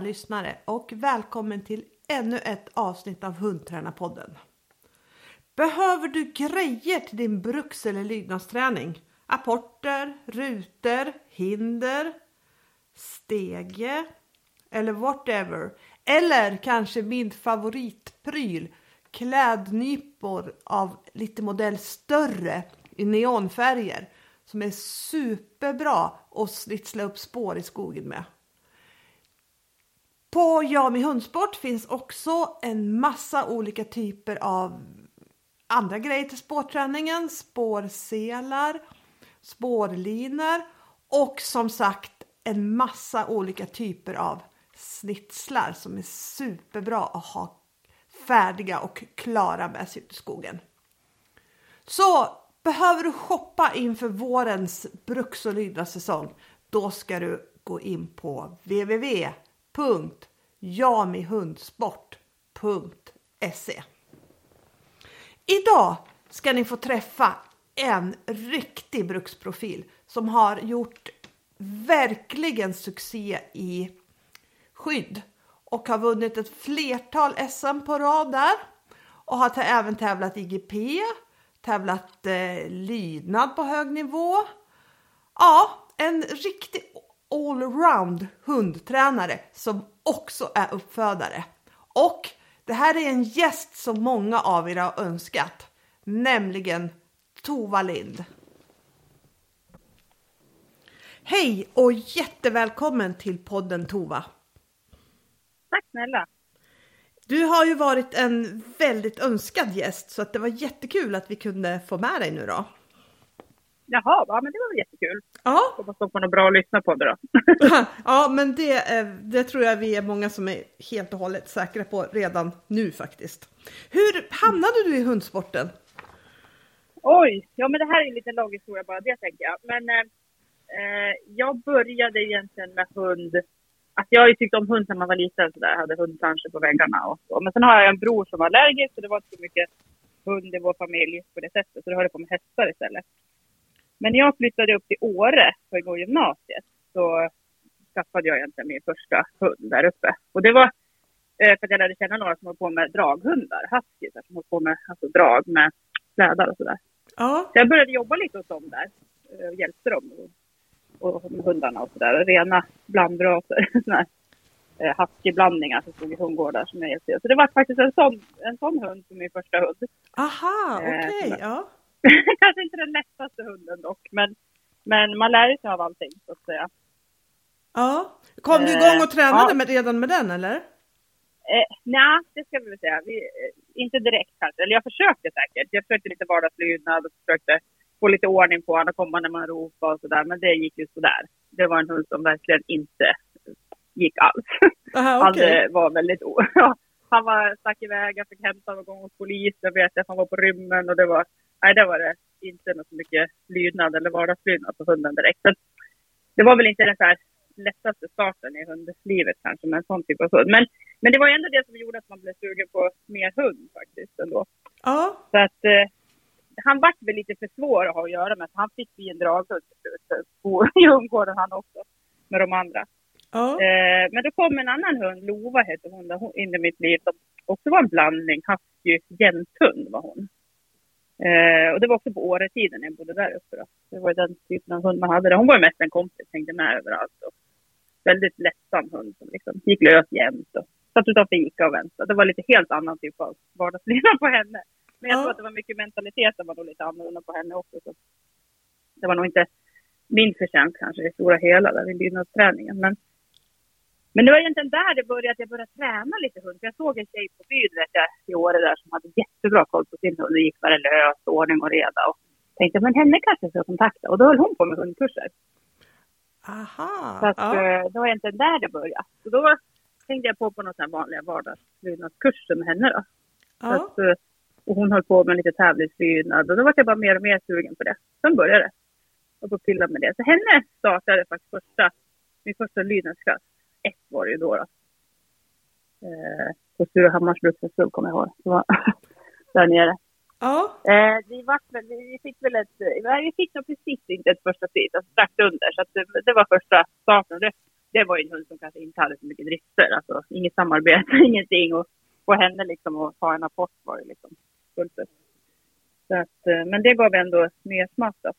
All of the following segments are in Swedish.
kära lyssnare och välkommen till ännu ett avsnitt av Hundtränarpodden. Behöver du grejer till din bruks eller lydnadsträning? Apporter, rutor, hinder, stege eller whatever. Eller kanske min favoritpryl, klädnypor av lite modell större i neonfärger som är superbra att slitsla upp spår i skogen med. På Jami Hundsport finns också en massa olika typer av andra grejer till spårträningen. Spårselar, spårlinor och som sagt en massa olika typer av snitslar som är superbra att ha färdiga och klara med sig ut i skogen. Så behöver du shoppa inför vårens bruks och lydnadssäsong, då ska du gå in på www.jamihundsport.se. Idag ska ni få träffa en riktig bruksprofil som har gjort verkligen succé i skydd och har vunnit ett flertal SM på rad där och har även tävlat i GP, tävlat eh, lydnad på hög nivå. Ja, en riktig allround hundtränare som också är uppfödare. Och det här är en gäst som många av er har önskat, nämligen Tova Lind. Hej och jättevälkommen till podden Tova. Tack snälla. Du har ju varit en väldigt önskad gäst så att det var jättekul att vi kunde få med dig nu då. Jaha, ja, men det var väl jättekul. Ja. Hoppas de får något bra att lyssna på det då. ja, men det, det tror jag vi är många som är helt och hållet säkra på redan nu faktiskt. Hur hamnade du i hundsporten? Oj, ja men det här är en liten lång historia bara det tänker jag. Men eh, jag började egentligen med hund Alltså jag har ju tyckt om hund sedan man var liten, så där, hade hundplanscher på väggarna och så. Men sen har jag en bror som var allergisk, så det var inte så mycket hund i vår familj på det sättet, så då höll jag på med hästar istället. Men när jag flyttade upp till Åre för att gå gymnasiet, så skaffade jag egentligen min första hund där uppe. Och det var eh, för att jag lärde känna några som höll på med draghundar, huskies, som höll på med alltså, drag med slädar och sådär. Ja. Så jag började jobba lite hos dem där eh, och hjälpte dem och hundarna och sådär. Rena blandraser. Sådana här eh, husky-blandningar som stod i hundgårdar som jag hjälpte. Så det var faktiskt en sån, en sån hund som min första hund. Aha, okej. Okay, eh, ja. Kanske inte den lättaste hunden dock, men, men man lär sig av allting så att säga. Ja. Kom du igång och tränade ja. med, redan med den eller? Eh, Nej, det ska vi väl säga. Vi, eh, inte direkt kanske. Eller jag försökte säkert. Jag försökte lite vardagslydnad och försökte få lite ordning på honom, komma när man ropade och sådär. Men det gick ju sådär. Det var en hund som verkligen inte gick alls. Aha, okay. Han var väldigt... han var, stack iväg, jag fick hämta honom gång hos polisen, vet jag, han var på rymmen och det var... Nej, det var det inte så mycket lydnad eller vardagslydnad på hunden direkt. Så det var väl inte den så här lättaste starten i hundlivet kanske med en sån typ av hund. Men, men det var ändå det som gjorde att man blev sugen på mer hund faktiskt ändå. Ja. Så att eh, han vart väl lite för svår att ha att göra med. Han fick bli en draghund i hundgården han också, med de andra. Ja. Eh, men då kom en annan hund, Lova hette hon, in i mitt liv, som också var en blandning. Husky jämthund var hon. Eh, och det var också på Åretiden när jag bodde där uppe. Då. Det var den typen av hund man hade. Hon var ju mest en kompis, hängde med överallt. Och väldigt lättsam hund som liksom gick lös jämt. Och satt utanför Ica och väntade. Det var lite helt annan typ av vardagslydnad på henne. Men jag Ja. tror att det var mycket mentaliteten var nog lite annorlunda på henne också. Så det var nog inte min förtjänst kanske i stora hela där vid lydnadsträningen. Men, men det var egentligen där det började, att jag började träna lite hund. För jag såg en tjej på byn vet jag, i Åre där som hade jättebra koll på sin hund. Det gick bara löst, ordning och reda. Och tänkte, men henne kanske jag ska kontakta. Och då höll hon på med hundkurser. Aha. Så att, ja. eh, det var egentligen där det började. Så då tänkte jag på på några vanliga vardagslydnadskurser med henne då. Så ja. att, eh, och hon höll på med lite tävlingslydnad och då var jag bara mer och mer sugen på det. Sen började det. Och på pilla med det. Så henne startade faktiskt första, min första lydnadsklass. Ett var det ju då. då. Eh, på Surahammars brukshästsklubb kommer jag ihåg. Det var där nere. ja. Eh, vi, väl, vi fick väl ett, nej, vi fick nog precis inte ett första pris, alltså strax under. Så det, det var första starten. Det, det var ju en hund som kanske inte hade så mycket drifter, alltså inget samarbete, ingenting. Och få henne liksom att ta en apport var ju liksom fullt upp. Så att, eh, men det gav ändå mersmak då.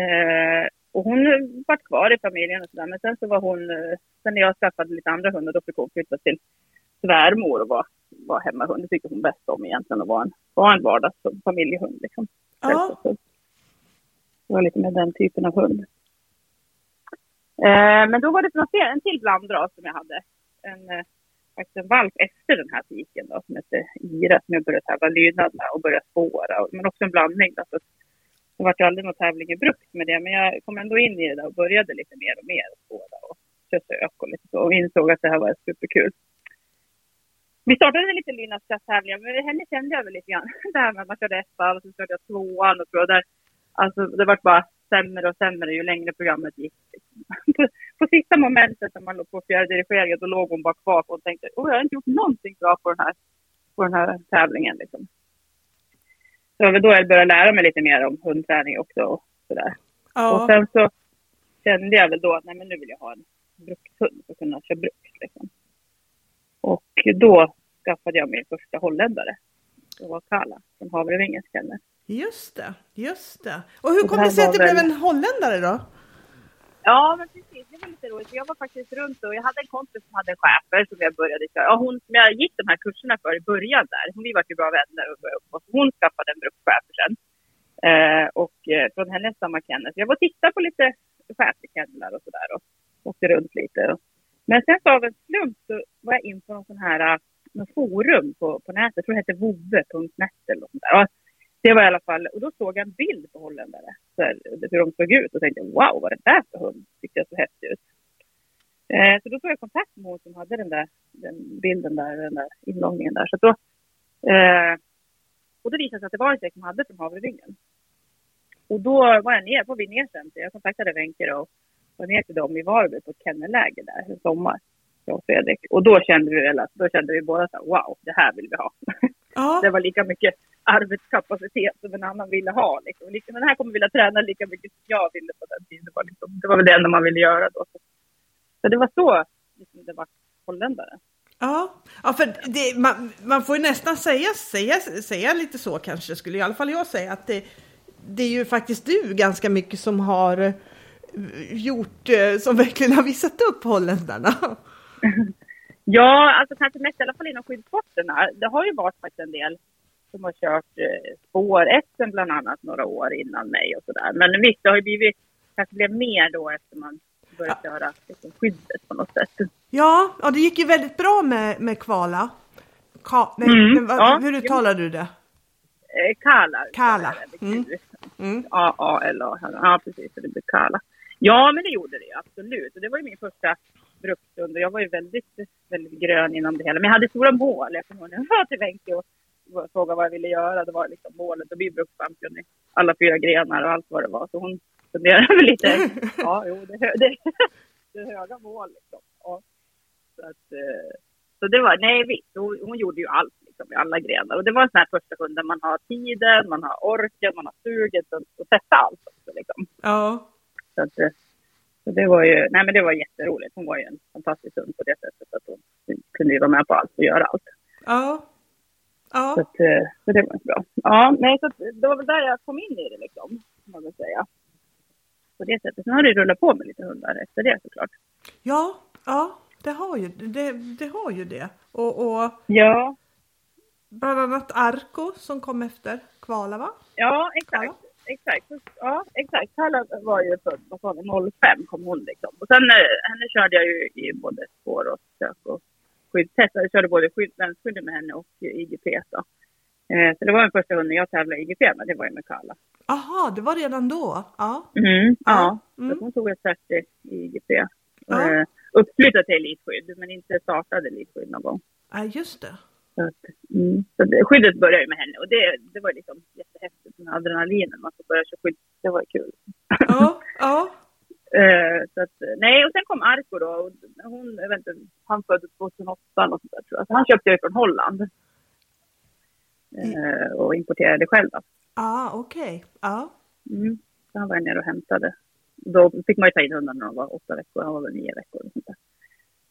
Eh, och hon var kvar i familjen och sådär. Men sen så var hon, eh, sen när jag skaffade lite andra hundar då fick hon flytta till svärmor och vara, vara hemmahund. Det tyckte hon bäst om egentligen att vara en, vara en vardags familjehund liksom. Ja. Så, det var lite med den typen av hund. Eh, men då var det något, en till blandras som jag hade. En, eh, faktiskt en valp efter den här tiken då, som hette Ira som jag började tävla lydnad med och började spåra. Men också en blandning. Då, så det var ju aldrig någon tävling i brukt med det, men jag kom ändå in i det där och började lite mer och mer och spåra och försöka och lite så och insåg att det här var superkul. Vi startade lite liten lydnadstävling, men henne kände jag väl lite grann. Det här med att man körde ettan och så körde jag tvåan och så där. Alltså det var bara sämre och sämre ju längre programmet gick. Liksom. På, på sista momentet när man låg på fjärde dirigeringen, då låg hon bara kvar och tänkte, åh jag har inte gjort någonting bra på den här, på den här tävlingen liksom. Så det var då jag började lära mig lite mer om hundträning också och sådär. Ja. Och sen så kände jag väl då att nej men nu vill jag ha en brukshund för att kunna köra bruks liksom. Och då skaffade jag min första holländare. Det var Kala från Havrevingens kennel. Just det, just det. Och hur kom det sig att det blev väl- en holländare då? Ja, men precis. Det var lite roligt. Jag var faktiskt runt och jag hade en kompis som hade en schäfer som jag började köra. Ja, hon som jag gick de här kurserna för i början där. Hon, vi var ju bra vänner och började umgås. Hon skaffade en bruksschäfer sen. Eh, och eh, från hennes samma kennel. Så jag var och tittade på lite schäferkennlar och sådär och åkte runt lite. Men sen så av en slump så var jag in på någon sån här eh, någon forum på, på nätet. Jag tror det hette vove.net eller något sånt där. Och det var i alla fall, och då såg jag en bild på holländare, så här, hur de såg ut och tänkte wow, vad är det där för hund? Tyckte jag så häftigt ut. Eh, så då tog jag kontakt med hon som hade den där den bilden där, den där inloggningen där. Så då, eh, och det visade sig att det var en tjej som hade från Havrevingen. Och då var jag ner på Vinesen, så jag kontaktade Wenche och var ner till dem i Varberg på ett kennelläger där en sommar. Jag och Fredrik. Och då kände vi väl att, då kände vi båda så wow, det här vill vi ha. Ja, det var lika mycket arbetskapacitet som en annan ville ha. Liksom. Liksom, Den här kommer vilja träna lika mycket som jag ville på den tiden. Det var, liksom, det var väl det enda man ville göra då. Så det var så liksom, det var holländare. ja. ja för det, man, man får ju nästan säga, säga, säga lite så kanske, skulle i alla fall jag säga, att det, det är ju faktiskt du ganska mycket som har eh, gjort, eh, som verkligen har visat upp holländarna. Ja, alltså kanske mest i alla fall inom skidsporterna. Det har ju varit faktiskt en del som har kört eh, spår SM bland annat några år innan mig och sådär. Men visst, det har ju blivit, kanske blev mer då efter man började köra liksom, skyddet på något sätt. Ja, ja, det gick ju väldigt bra med, med Kvala. Ka, nej, Mm, vad- ja, hur uttalar du det? Eh, Kala. Kala, mm. Mm. A-A-L-A. Ja, precis. Det blir Kala. Ja, men det gjorde det absolut. Och det var ju min första brukshund och jag var ju väldigt, väldigt grön inom det hela. Men jag hade stora mål. Jag kommer ihåg när jag var till Wenche och frågade vad jag ville göra. Det var liksom målet att bli brukschampion i alla fyra grenar och allt vad det var. Så hon funderade väl lite. Ja, jo, det, hö- det, det är höga mål liksom. Ja. Så, att, eh, så det var, nej visst, hon, hon gjorde ju allt liksom, i alla grenar. Och det var en sån här första hund där man har tiden, man har orken, man har suget och, och testa allt också liksom. Ja, Så, att, eh, så det var ju, nej men det var jätteroligt. Hon var ju en fantastisk hund på det sättet att hon kunde ju vara med på allt och göra allt. ja, Så, ja. att, eh, så det var bra. Ja, nej så att, det var väl där jag kom in i det liksom, kan man väl säga. På det sättet. Sen har det rullat på med lite hundar efter det såklart. Ja, ja, det har ju det, det, har ju det. Och, och Ja, bland annat Arko som kom efter Kvala va? Ja, exakt. Exakt. Ja, exakt. Var ju född, vad sa vi, 05 kom hon liksom. Och sen eh, henne körde jag ju i både spår och sök och skyddstest. Jag körde både skydd, länsskyddet med henne och IGP då. Eh, så det var den första hunden jag tävlade i IGP med, det var ju med Kalla. Aha, det var redan då? Ja. Mm, ja, Mm. så hon tog ett cert i IGP. Ja. Eh, uppflyttad till elitskydd, men inte startade elitskydd någon gång. ja, just det. Så, att, mm, så det, skyddet började med henne och det, det var liksom jättehäftigt med adrenalinen. Man får börja köra skydd, det var kul. Ja, ja. Eh, så att, nej, och sen kom Arko då. Och hon, jag vet inte, han föddes 2008 eller sånt där, tror jag. Så han köpte jag från Holland. Eh, och importerade själv då. Ah, okej. Ja. Mm. Så han var jag nere och hämtade Då fick man ju ta in hundarna när de var åtta veckor, han var väl nio veckor. Och sånt där.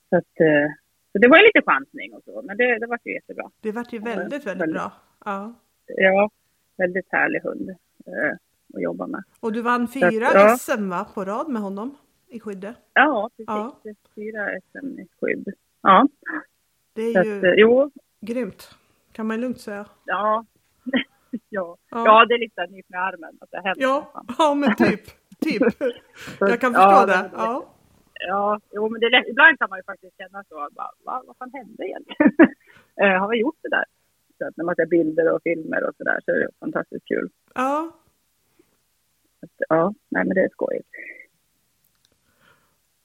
Så, att, eh, så det var ju lite chansning och så, men det, det var ju jättebra. Det vart ju väldigt, väldigt bra. Ja. Ja, väldigt härlig hund eh, att jobba med. Och du vann Så fyra att, ja. SM va, på rad med honom i skyddet. Ja, precis. Ja. Fyra SM i skydd. Ja, Det så är att, ju eh, jo, grymt, kan man lugnt säga. ja. ja. Ja. Ja, det är lite nyp med armen att det händer. Ja, ja men typ. typ. Jag kan förstå det. Ja. Ja, jo, men det är lätt. ibland kan man ju faktiskt känna så. Bara, Va, vad fan hände egentligen? Eh, har vi gjort det där? Så att när man ser bilder och filmer och sådär så är det fantastiskt kul. ja. Att, ja, nej men det är skojigt.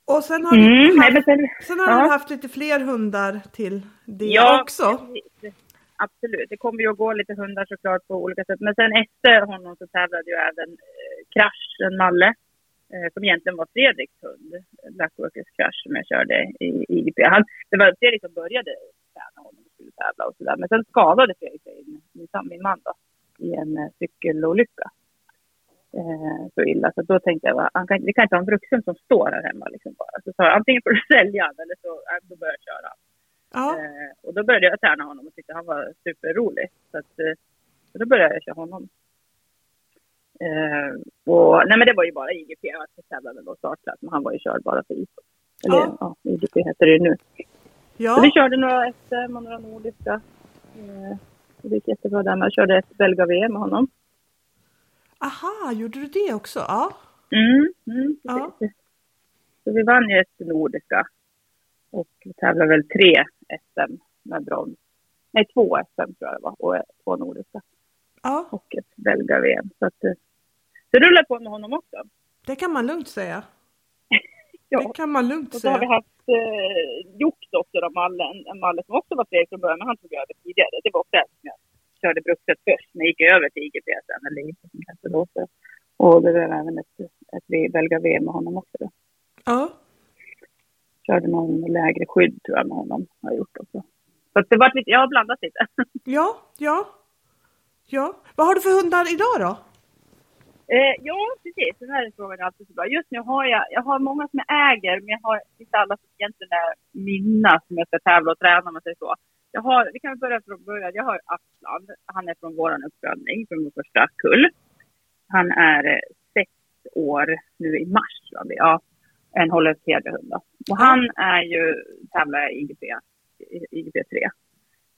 Och sen har, Mm, du, nej, haft, sen, sen har ja. du haft lite fler hundar till det Ja, också. precis. Absolut. Det kommer ju att gå lite hundar såklart på olika sätt. Men sen efter honom så tävlade ju även eh, Crash, en malle, som egentligen var Fredriks hund. Blackworkers Crash som jag körde i IGP. Han, det var Fredrik som började träna honom och skulle tävla och sådär. Men sen skadade Fredrik sig, min, min man då, i en eh, cykelolycka. Eh, så illa. Så då tänkte jag, han kan, vi kan inte ha en vuxen som står här hemma liksom bara. Så sa jag, antingen får du sälja han eller så äh, då börjar jag köra. Ja. Eh, och då började jag träna honom och tyckte han var superrolig. Så, att, eh, så då började jag köra honom. Eh, och, nej men det var ju bara IGP, jag tävlade då startklass, men han var ju körd bara för ISO. Eller Ja. ja, IGP heter det ju nu. Så ja. vi körde några SM och några nordiska. Eh, det gick jättebra där, jag körde ett Belga-VM med honom. Aha, gjorde du det också? Ja. Mm, mm, Ja. Så vi vann ju ett nordiska. Och vi tävlade väl tre SM med brons. Nej, två SM tror jag det var och två nordiska. ja, och ett belga-VM. Så att eh, det rullar på med honom också. det kan man lugnt säga. Ja. Det kan man lugnt Och så har vi säga. haft eh, Joks också, då, Malle, en, en Malle som också var Fredrik från början, men han tog över tidigare. Det var också en som jag körde brukset först, men gick över till IGP sen, eller IGP som hette då. Så. Och det var även ett, ett belga-VM med honom också. Då. Ja. Körde någon lägre skydd tror jag med honom, har gjort också. Så det var lite, jag har blandat lite. ja, ja. Ja. Vad har du för hundar idag då? Eh, ja, precis. Den här frågan är alltid så bra. Just nu har jag, jag har många som jag äger, men jag har inte alla som egentligen är mina som jag ska tävla och träna om man säger så. Jag har, vi kan börja från början. Jag har Aslan. Han är från våran uppfödning, från vår första kull. Han är eh, sex år nu i mars, jag. Ja, en holländsk då. Och han är ju tävlar i IGP, i- IGP 3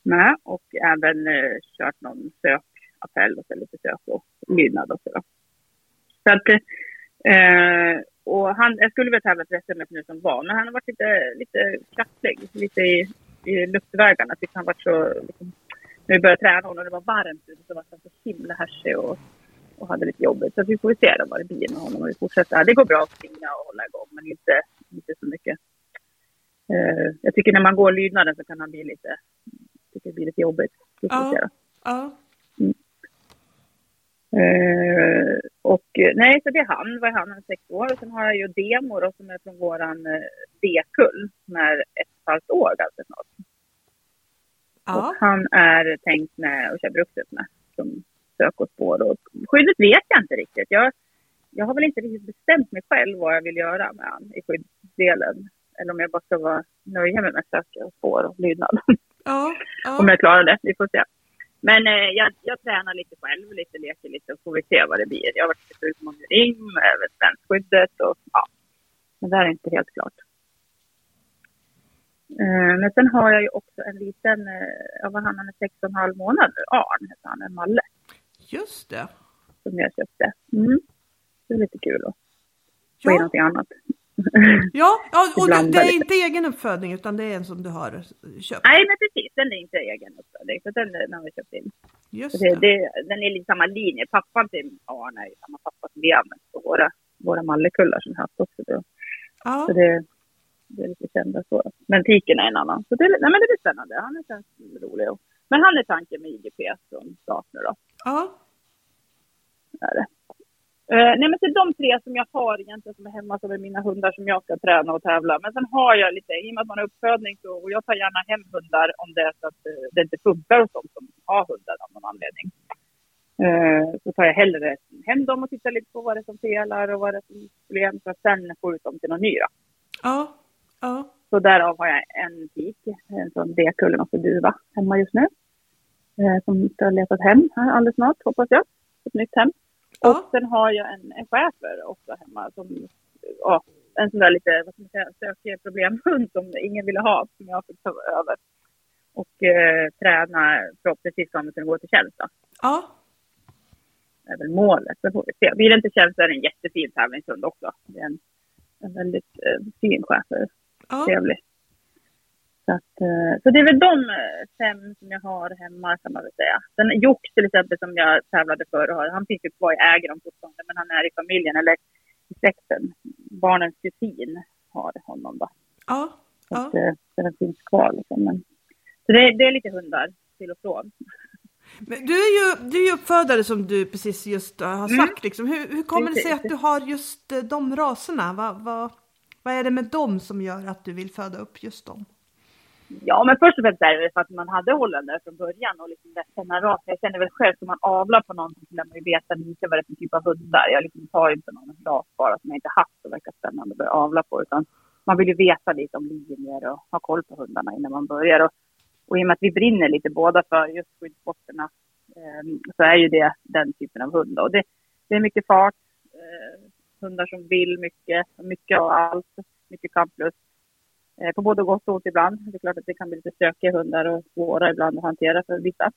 med och även eh, kört någon sökappell och så lite sök och lydnad också. Då. Så att, eh, och han, jag skulle väl tävla för SM nu som var, men han har varit lite, lite kraftlig, lite i, i luftvägarna. Tyckte han var så, liksom, när vi började träna honom och det var varmt ute så var han så himla härsig och, och hade lite jobbigt. Så vi får se då vad det blir med honom och vi fortsätter. Det går bra att springa och hålla igång, men inte, inte så mycket. Eh, jag tycker när man går lydnaden så kan han bli lite, tycker det blir lite jobbigt. Vi får Ja. se då. Ja. Eh, och eh, nej, så det är han. Vad är han? Han är sex år. Och sen har jag ju Demo då, som är från våran eh, D-kull, som är ett och ett halvt år ganska snart. Ja. Och han är tänkt med att köra brukset med, som sök och spår. Och skyddet vet jag inte riktigt. Jag, jag har väl inte riktigt bestämt mig själv vad jag vill göra med han i skyddsdelen. Eller om jag bara ska vara mig med sök och spår och lydnad. Ja. om Ja. jag klarar det. Vi får se. Men eh, jag, jag tränar lite själv, lite leker lite och får vi se vad det blir. Jag har varit lite ute med ring, även svenskskyddet och ja. Men det här är inte helt klart. Eh, men sen har jag ju också en liten, eh, vad han, är sex och en halv månad nu, Arn heter han, en Malle Just det. som jag köpte. Mm. Det är lite kul att få Ja, någonting annat. ja, ja och det, det är inte egen uppfödning utan det är en som du har köpt. Nej men precis, den är inte egen uppfödning, så den, den har vi köpt in. Just det, det. det, den är lite samma linje. Pappan till Arne är samma pappa som vi har använt på våra, våra mallekullar som vi haft också. Då. Ja. Så det, det är lite kända så. Men tiken är en annan. Så det, nej, men det blir spännande. Han är känns rolig. Men han är tanken med IGP från start nu då. Ja. Är det. Eh, nej men till de tre som jag har egentligen som är hemma som är mina hundar som jag ska träna och tävla. Men sen har jag lite, i och med att man har uppfödning så, och jag tar gärna hem hundar om det är så att eh, det inte funkar hos de som har hundar av någon anledning. Eh, så tar jag hellre hem dem och tittar lite på vad det är som felar och vad det är som problem för att sen få ut dem till någon ny då. Ja, ja. Så därav har jag en tik, en sån D-kullen och duva hemma just nu. Som ska letas hem här alldeles snart hoppas jag. Ett nytt hem. Ja. Och sen har jag en, en schäfer också hemma som, ja, en sån där lite, vad ska man säga, stökig problemhund som ingen ville ha, som jag fick ta över. Och eh, träna, förhoppningsvis kommer kunna gå till då. Ja, Det är väl målet, så får vi se. Blir det inte så är det en jättefin tävlingshund också. Det är en, en väldigt eh, fin schäfer, ja. trevlig. Så, att, eh, så det är väl de eh, fem som jag har hemma kan man väl säga. Sen Jock till exempel som jag tävlade för, har, han finns ju kvar i ägaren fortfarande, men han är i familjen eller i släkten. Barnens kusin har honom då. ja. Så ja. att, eh, så den finns kvar liksom. Men, så det, det är lite hundar till och från. Men du är ju du är ju uppfödare som du precis just har Mm. sagt. Liksom. Hur, hur kommer det sig att du har just de raserna? Vad, vad, vad är det med dem som gör att du vill föda upp just dem? Ja, men först och främst är det för att man hade holländare från början och liksom lärt känna ras. Jag känner väl själv, som man avlar på någonting så lär man ju veta lite vad det är för typ av hundar. Jag liksom tar ju inte någon ras bara som jag inte haft och verkar spännande att börja avla på. Utan man vill ju veta lite om linjer och ha koll på hundarna innan man börjar. Och, och i och med att vi brinner lite båda för just skyddssporterna eh, så är ju det den typen av hund. Och det, det är mycket fart, eh, hundar som vill mycket, mycket av allt, mycket kamplust. Eh, på både gott och ont ibland. Det är klart att det kan bli lite stökiga hundar och svåra ibland att hantera för vissa.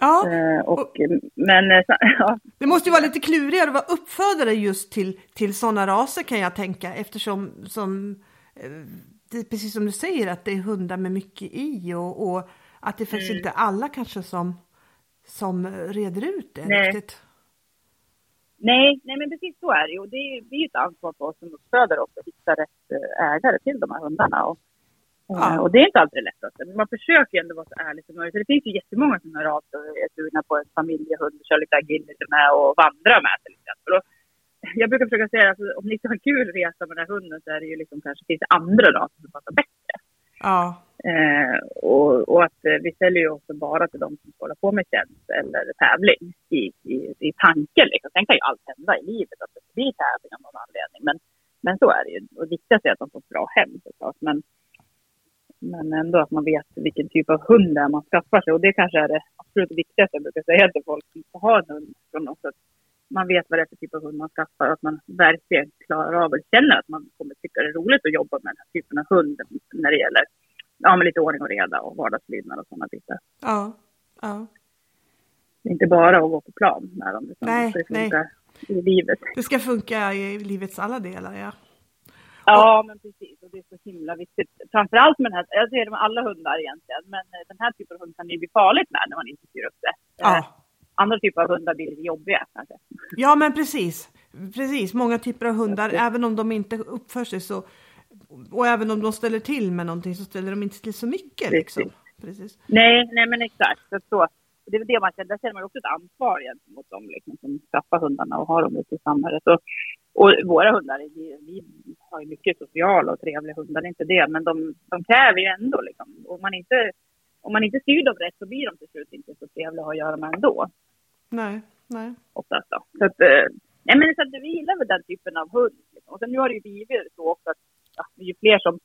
Ja, Eh, och, men eh, ja, det måste ju vara lite klurigare att vara uppfödare just till, till sådana raser kan jag tänka eftersom som, det är precis som du säger att det är hundar med mycket i och, och att det finns Mm. inte alla kanske som, som reder ut det Nej. riktigt. nej, nej, men precis så är det ju. Och Det är ju ett ansvar för oss som uppfödare också att hitta rätt ägare till de här hundarna. Och, eh, Ja. och det är inte alltid det lättaste. Men man försöker ju ändå vara så ärlig som möjligt. För det finns ju jättemånga sådana raser och är sugna på en familjehund och kör lite agility med och vandra med till exempel. Och jag brukar försöka säga att alltså, om ni ska ha en kul resa med den här hunden så är det ju liksom kanske finns det andra raser som passar bättre. Ja, Eh, och, och att eh, vi säljer ju också bara till de som ska hålla på med tjänst eller tävling i, i, i tanken. Liksom. Sen kan ju allt hända i livet, att det blir tävling av någon anledning. Men, men så är det ju. Och viktigaste är att de får ett bra hem såklart. Men, men ändå att man vet vilken typ av hund det är man skaffar sig. Och det kanske är det absolut viktigaste jag brukar säga till folk som ska ha en hund. Från något sätt. Man vet vad det är för typ av hund man skaffar och att man verkligen klarar av och känner att man kommer tycka det är roligt att jobba med den här typen av hund när det gäller ja, med lite ordning och reda och vardagslydnad och sådana bitar. ja, ja. Inte bara att gå på plan med dem, utan Nej, det funka i livet. Det ska funka i livets alla delar, ja. Ja, men precis. Och det är så himla viktigt. Framförallt med den här, jag ser det med alla hundar egentligen, men eh, den här typen av hund kan det ju bli farligt med när man inte styr upp det. Eh, Ja, Andra typer av hundar blir lite jobbiga kanske. ja men precis. Precis, många typer av hundar, även om de inte uppför sig så och även om de ställer till med någonting så ställer de inte till så mycket liksom. Precis. Nej, nej men exakt. Så, det är det man känner, där känner man också ett ansvar gentemot dem liksom, som skaffar hundarna och har dem ute i samhället. Och, och våra hundar, vi, vi har ju mycket sociala och trevliga hundar, det är inte det, men de, de kräver ju ändå liksom. Och man inte, om man inte styr dem rätt så blir de till slut inte så trevliga att ha att göra med ändå. Nej, nej. Oftast då. Så att, eh, nej men så att vi gillar väl den typen av hund. Liksom. Och sen nu har det ju blivit så också att ja, det är ju fler som,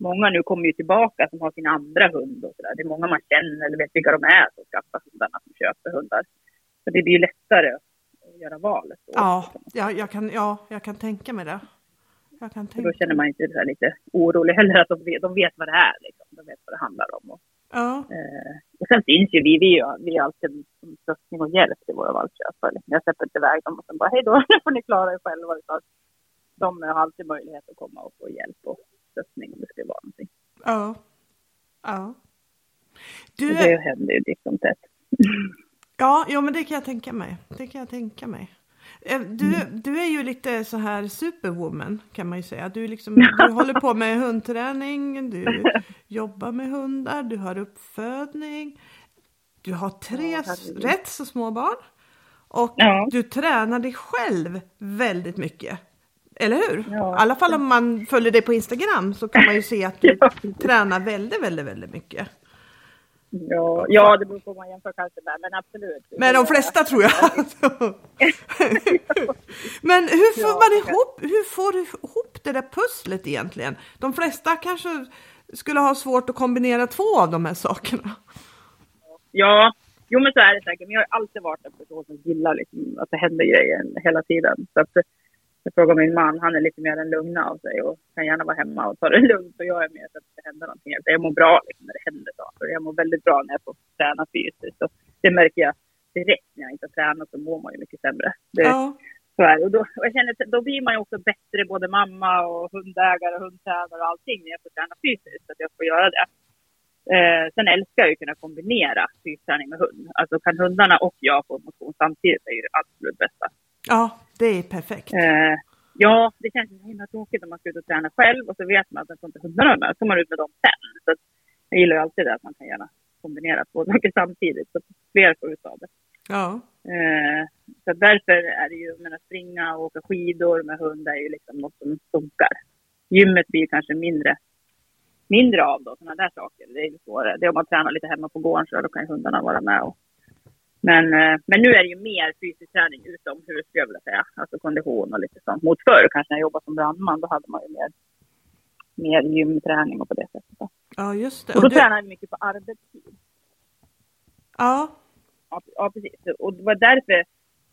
många nu kommer ju tillbaka som har sin andra hund och sådär. Det är många man känner eller vet vilka de är som skaffar hundarna, som köper hundar. Så det blir ju lättare att göra valet. Ja, ja, jag kan, ja, jag kan tänka mig det. Jag kan tänka. då känner man inte så lite orolig heller att de vet, de vet vad det är liksom. De vet vad det handlar om. Och, Ja, eh, och sen finns ju vi, vi är, vi är alltid en stöttning och hjälp till våra valpköpare. Jag släpper inte iväg dem och sen bara hej då, nu får ni klara er själva. De har alltid möjlighet att komma och få hjälp och stöttning om det skulle vara någonting. ja, ja. Du, det händer ju ditt som tätt. ja, ja, men det kan jag tänka mig. Det kan jag tänka mig. Eh, Du, du är ju lite så här superwoman kan man ju säga. Du, liksom, du håller på med hundträning, du jobbar med hundar, du har uppfödning. Du har tre Ja, rätt så små barn. Och Ja. du tränar dig själv väldigt mycket. Eller hur? Ja. I alla fall om man följer dig på Instagram så kan man ju se att du Ja. tränar väldigt, väldigt, väldigt mycket. Ja, ja, det beror på vad man jämför kanske med, men absolut. Men de flesta tror jag. men hur får man ihop, hur får du ihop det där pusslet egentligen? De flesta kanske skulle ha svårt att kombinera två av de här sakerna. Ja, jo men så är det säkert. Men jag har alltid varit en person som gillar liksom att det händer grejer hela tiden. Så att jag frågar min man, han är lite mer den lugna av sig och kan gärna vara hemma och ta det lugnt. Och jag är mer så att det händer någonting. Jag mår bra liksom, när det händer saker. Jag mår väldigt bra när jag får träna fysiskt. Och det märker jag direkt när jag inte har tränat så mår man ju mycket sämre. Det, ja. så är Och, då, och jag känner, då blir man ju också bättre, både mamma och hundägare, hundtränare och allting när jag får träna fysiskt. Att jag får göra det. Eh, sen älskar jag ju att kunna kombinera fysträning med hund. Alltså kan hundarna och jag få motion samtidigt är ju det absolut bästa. Ja, det är perfekt. Eh, ja, det känns så himla tråkigt om man ska ut och träna själv och så vet man att man får inte hundarna med. Så får man ut med dem sen. Så jag gillar ju alltid det att man kan gärna kombinera två saker samtidigt så att fler får ut av det. Ja. Eh, så därför är det ju, menar, springa och åka skidor med hund är ju liksom något som funkar. Gymmet blir kanske mindre, mindre av då, sådana där saker. Det är ju svårare. Det är om man tränar lite hemma på gården så då kan ju hundarna vara med och men, eh, men nu är det ju mer fysisk träning utomhus skulle jag vilja säga. Alltså kondition och lite sånt. Mot förr kanske när jag jobbade som brandman, då hade man ju mer, mer gymträning och på det sättet. Ja, just det. Och då och du... tränade vi mycket på arbetstid. Ja. ja. Ja, precis. Och det var därför,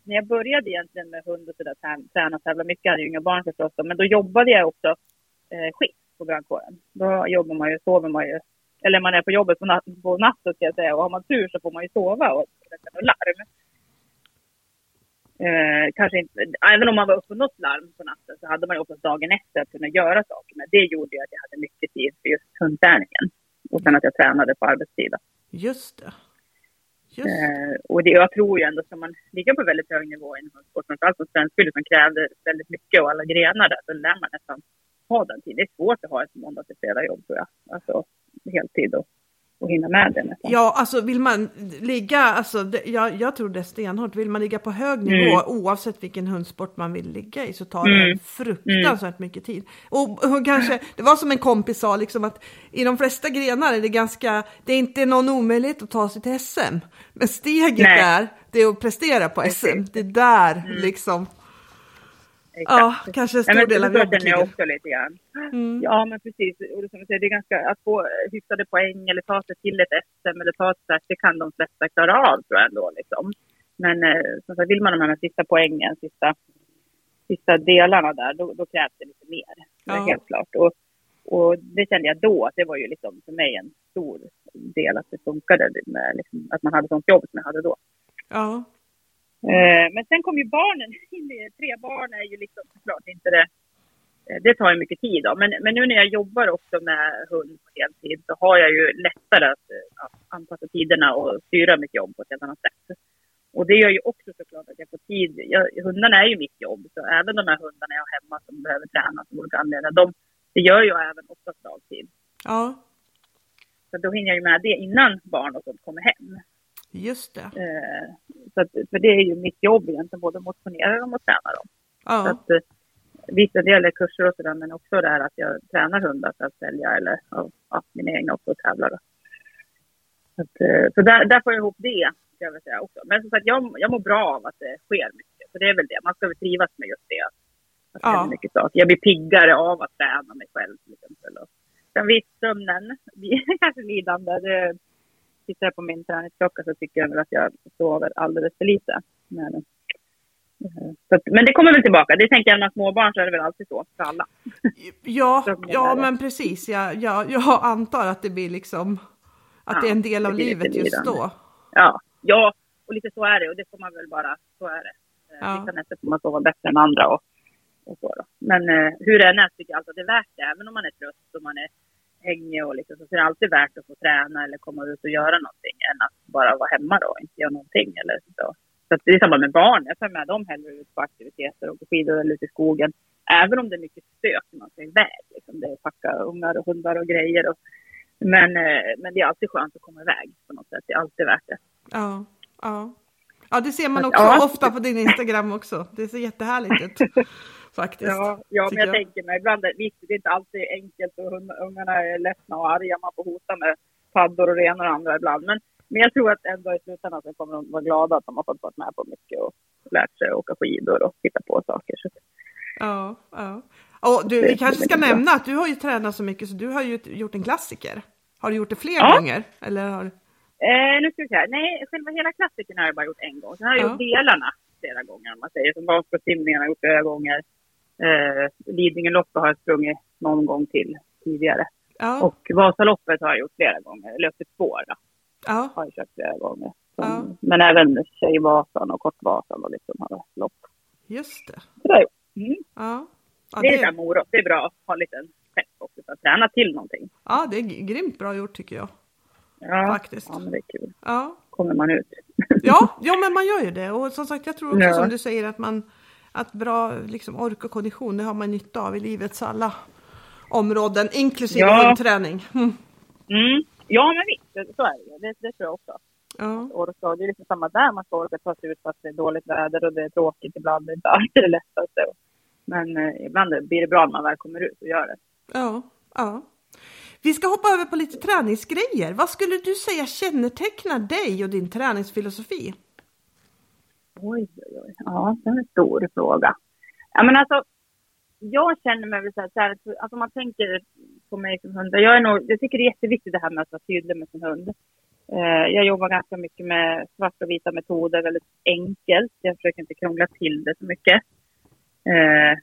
när jag började egentligen med hund och sådär, träna och tävla mycket, jag hade ju inga barn förstås, men då jobbade jag också eh, skift på brandkåren. Då jobbar man ju, sover man ju eller man är på jobbet på, nat på natten ska jag säga. Och har man tur så får man ju sova och släcka något larm. Eh, kanske inte, även om man var uppe på något larm på natten så hade man ju oftast dagen efter att kunna göra saker. Men det gjorde ju att jag hade mycket tid för just hundträningen. Och sen att jag tränade på arbetstid. Just det. Just. Eh, och det, jag tror ju ändå, ska man ligga på väldigt hög nivå inom hundsport, framförallt som svenskspelare som krävde väldigt mycket och alla grenar där, så lär man nästan ha den tiden. Det är svårt att ha ett måndag till fredag jobb tror jag. Alltså, heltid och, och hinna med det. Nästan. Ja, alltså vill man ligga, alltså, det, jag, jag tror det är stenhårt, vill man ligga på hög nivå mm. oavsett vilken hundsport man vill ligga i så tar det mm. fruktansvärt mm. mycket tid. Och, och, kanske, det var som en kompis sa, liksom att i de flesta grenar är det ganska, det är inte någon omöjlighet att ta sig till SM. Men steget Nej. där, det är att prestera på SM, det är där mm. liksom Exakt. Ja, kanske en stor ja, del av jobbet. jag också lite grann. Mm. Ja, men precis. Och som säger, det är ganska, att få hyfsade poäng eller ta sig till ett SM eller ta ett det kan de flesta klara av tror jag ändå. Liksom. Men eh, som sagt, vill man de här med sista poängen, sista, sista delarna där, då, då krävs det lite mer. Ja. Helt klart. Och, och det kände jag då, att det var ju liksom för mig en stor del att det funkade med liksom, att man hade sånt jobb som jag hade då. Ja. Eh, men sen kom ju barnen in. Tre barn är ju liksom såklart inte det. Eh, det tar ju mycket tid då. Men, men nu när jag jobbar också med hund på heltid så har jag ju lättare att, att anpassa tiderna och styra mitt jobb på ett helt annat sätt. Och det gör ju också såklart att jag får tid. Jag, hundarna är ju mitt jobb, så även de här hundarna jag har hemma som behöver tränas av olika anledningar, de, det gör jag även oftast dagtid. Ja. Så då hinner jag ju med det innan barn och sånt kommer hem. Just det. Eh, så att, för det är ju mitt jobb egentligen, både motionera dem och träna dem. Ja. Så att, eh, visst, en del är kurser och sådär, men också det här att jag tränar hundar för att sälja eller ja, mina egna också tävlar. Så, att, eh, så där, där får jag ihop det, ska jag säga också. Men som sagt, jag, jag mår bra av att det sker mycket. Så det är väl det, man ska väl trivas med just det. Att det ja. mycket saker. Jag blir piggare av att träna mig själv till exempel. Och sen visst, sömnen blir kanske lidande. Det, tittar jag på min träningsklocka så tycker jag väl att jag sover alldeles för lite. Men, eh, att, men det kommer väl tillbaka. Det tänker jag, när småbarn så är det väl alltid så för alla. Ja, ja men precis. Jag, jag, jag antar att det blir liksom, att ja, det är en del av livet just då. Ja, ja, och lite så är det och det får man väl bara, så är det. Eh, ja. Vissa nätter får man sova bättre än andra och, och så då. Men eh, hur det än är tycker jag alltid att det är värt det, även om man är trött och man är hängig och liksom, så är det alltid värt att få träna eller komma ut och göra någonting än att bara vara hemma då och inte göra någonting eller så. Så det är samma med barn. Jag tar med dem hellre ut på aktiviteter och på skidor eller ute i skogen. Även om det är mycket stök när man ska iväg. Liksom. Det är packa ungar och hundar och grejer. Och, men, eh, men det är alltid skönt att komma iväg på något sätt. Det är alltid värt det. Ja, ja. Ja, det ser man också ja. ofta på din Instagram också. Det ser jättehärligt ut. Faktiskt. Ja, ja men jag, jag, tänker mig ibland, visst det är inte alltid enkelt och ungarna är ledsna och arga, man får hota med paddor och ena och andra ibland. Men, men jag tror att ändå i slutändan så kommer de vara glada att de har fått vara med på mycket och lärt sig åka skidor och titta på saker. Så. Ja, ja. Och du, vi kanske ska nämna att du har ju tränat så mycket så du har ju gjort en klassiker. Har du gjort det fler Ja. gånger? Eller har... Eh, nu ska vi se här. Nej, själva hela klassikern har jag bara gjort en gång. Sen har jag Ja. gjort delarna flera gånger om man säger. Som Vansbrosimningen har jag gjort flera gånger. Eh, Lidingöloppet har jag sprungit någon gång till tidigare. Ja, Och Vasaloppet har jag gjort flera gånger. Eller öppet spår ja, har jag kört flera gånger. Ja. Som, Men även Tjejvasan och Kortvasan och liksom har lopp. just det. Så det har jag gjort. Mm. Ja. Ja, Det är det... morot. Det är bra att ha en liten pepp också för att träna till någonting. ja, det är grymt bra gjort tycker jag. Ja, Faktiskt. Ja, men det är kul. Ja, Kommer man ut. ja, ja men man gör ju det. Och som sagt, jag tror också Ja. som du säger att man att bra liksom, ork och kondition, det har man nytta av i livets alla områden, inklusive Ja. hundträning. Mm. Mm. Ja, men visst. Så är det. Det, det tror jag också. Ja, orka. Det är liksom samma där, man ska orka ta sig ut fast det är dåligt väder och det är tråkigt ibland. Det är inte alltid det lättaste. Men eh, ibland blir det bra när man väl kommer ut och gör det. ja, ja. Vi ska hoppa över på lite träningsgrejer. Vad skulle du säga kännetecknar dig och din träningsfilosofi? Oj, oj, oj. Ja, det är en stor fråga. Ja, men alltså, jag känner mig väl så här, så här alltså om man tänker på mig som hund. Jag, är nog, jag tycker det är jätteviktigt det här med att vara tydlig med sin hund. Eh, jag jobbar ganska mycket med svarta och vita metoder, väldigt enkelt. Jag försöker inte krångla till det så mycket. Eh,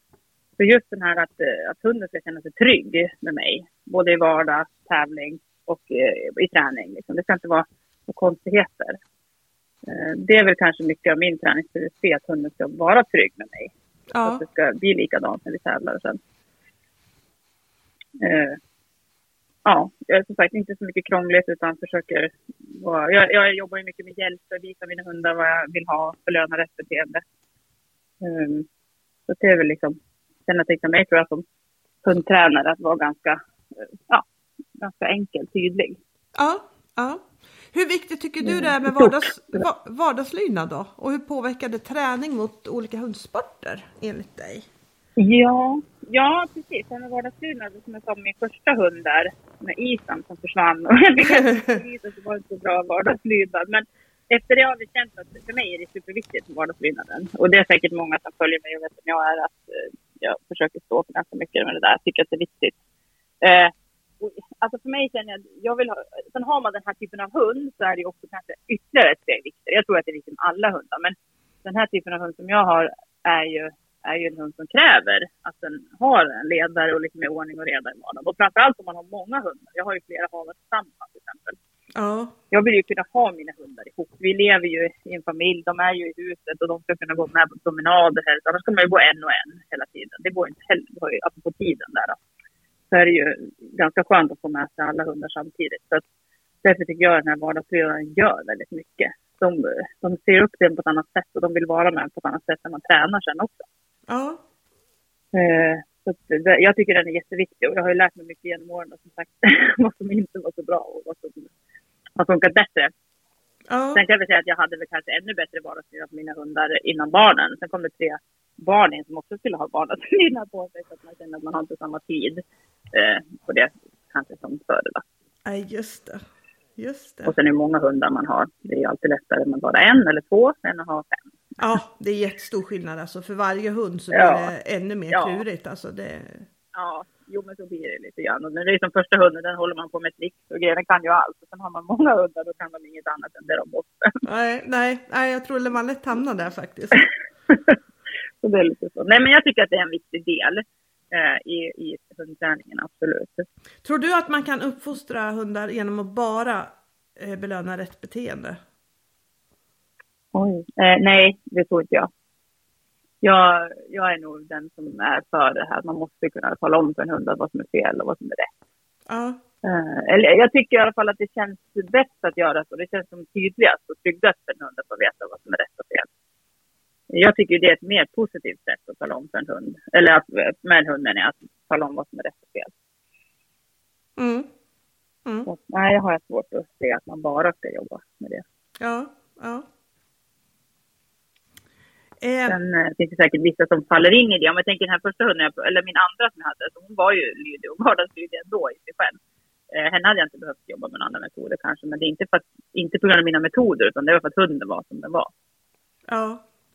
så just den här att, eh, att hunden ska känna sig trygg med mig, både i vardag, tävling och eh, i träning. Liksom. Det ska inte vara några konstigheter. Eh, Det är väl kanske mycket av min träningsfilosofi, att hunden ska vara trygg med mig. Att Ja, det ska bli likadant när vi tävlar sen. Eh, ja, jag är som sagt inte så mycket krångligt utan försöker vara, jag, jag jobbar ju mycket med hjälp och visa mina hundar vad jag vill ha, belöna rätt beteende. Um, så det är väl liksom, kännetecknar mig tror jag som hundtränare att vara ganska, eh, ja, ganska enkel, tydlig. ja, ja. Hur viktigt tycker du det är med vardags, va- vardagslydnad då? Och hur påverkar det träning mot olika hundsporter enligt dig? Ja, ja precis. Med vardagslydnad som jag sa, min första hund där med isen som försvann. Och isen så var det inte så bra vardagslydnad. Men efter det har vi känt att för mig är det superviktigt med vardagslydnaden. Och det är säkert många som följer mig och vet vem jag är att eh, jag försöker stå för ganska mycket med det där. Jag tycker att det är viktigt. Eh, alltså för mig känner jag att jag vill ha, sen har man den här typen av hund så är det också kanske ytterligare ett steg viktigare. Jag tror att det är med alla hundar, men den här typen av hund som jag har är ju, är ju en hund som kräver att den har en ledare och lite mer ordning och reda i vardagen. Och framförallt om man har många hundar. Jag har ju flera havar tillsammans till exempel. Ja, Jag vill ju kunna ha mina hundar ihop. Vi lever ju i en familj, de är ju i huset och de ska kunna gå med på promenader helst. Annars ska man ju gå en och en hela tiden. Det går inte heller, det har ju, alltså på tiden där då. Så är det ju ganska skönt att få med sig alla hundar samtidigt. Så att, därför tycker jag att den här vardagsledaren gör väldigt mycket. De, de ser upp till en på ett annat sätt och de vill vara med på ett annat sätt när man tränar sen också. ja, Eh, så det, jag tycker den är jätteviktig och jag har ju lärt mig mycket genom åren och som sagt vad som inte var så bra och vad som har funkat bättre. ja, Sen kan jag väl säga att jag hade väl kanske ännu bättre vardagslydnad på mina hundar innan barnen. Sen kom det tre barn in som också skulle ha vardagslydnad på sig så att man känner att man har inte samma tid eh, på det kanske som förr. Då. nej just det. Just det. Och sen hur många hundar man har. Det är alltid lättare med bara en eller två än att ha fem. Ja, det är jättestor skillnad alltså. För varje hund så blir Ja. det ännu mer Ja. klurigt. Alltså det... Ja, jo men så blir det lite grann. Och när det är som första hunden, den håller man på med tricks och grejer. Den kan ju allt. Och sen har man många hundar, då kan de inget annat än det de måste. Nej, nej, nej, jag tror att man lätt hamnar där faktiskt. så det är lite så. Nej men jag tycker att det är en viktig del i, i hundträningen, absolut. Tror du att man kan uppfostra hundar genom att bara eh, belöna rätt beteende? Oj. Eh, nej, det tror inte jag. jag. Jag är nog den som är för det här. Man måste kunna tala om för en hund vad som är fel och vad som är rätt. Ja, Eh, eller jag tycker i alla fall att det känns bäst att göra så. Det känns som tydligast och tryggast för en hund att få veta vad som är rätt och fel. Jag tycker det är ett mer positivt sätt att tala om för en hund. Eller att, med en hund menar jag, att tala om vad som är rätt och fel. mm. Mm. Så, nej, jag har svårt att se att man bara ska jobba med det. ja, ja. Eh, Sen eh, finns det säkert vissa som faller in i det. Om jag tänker den här första hunden, eller min andra som jag hade, så hon var ju lydig och vardagslydig ändå i sig själv. Eh, henne hade jag inte behövt jobba med några andra metoder kanske, men det är inte, för att, inte på grund av mina metoder, utan det var för att hunden var som den var. Ja,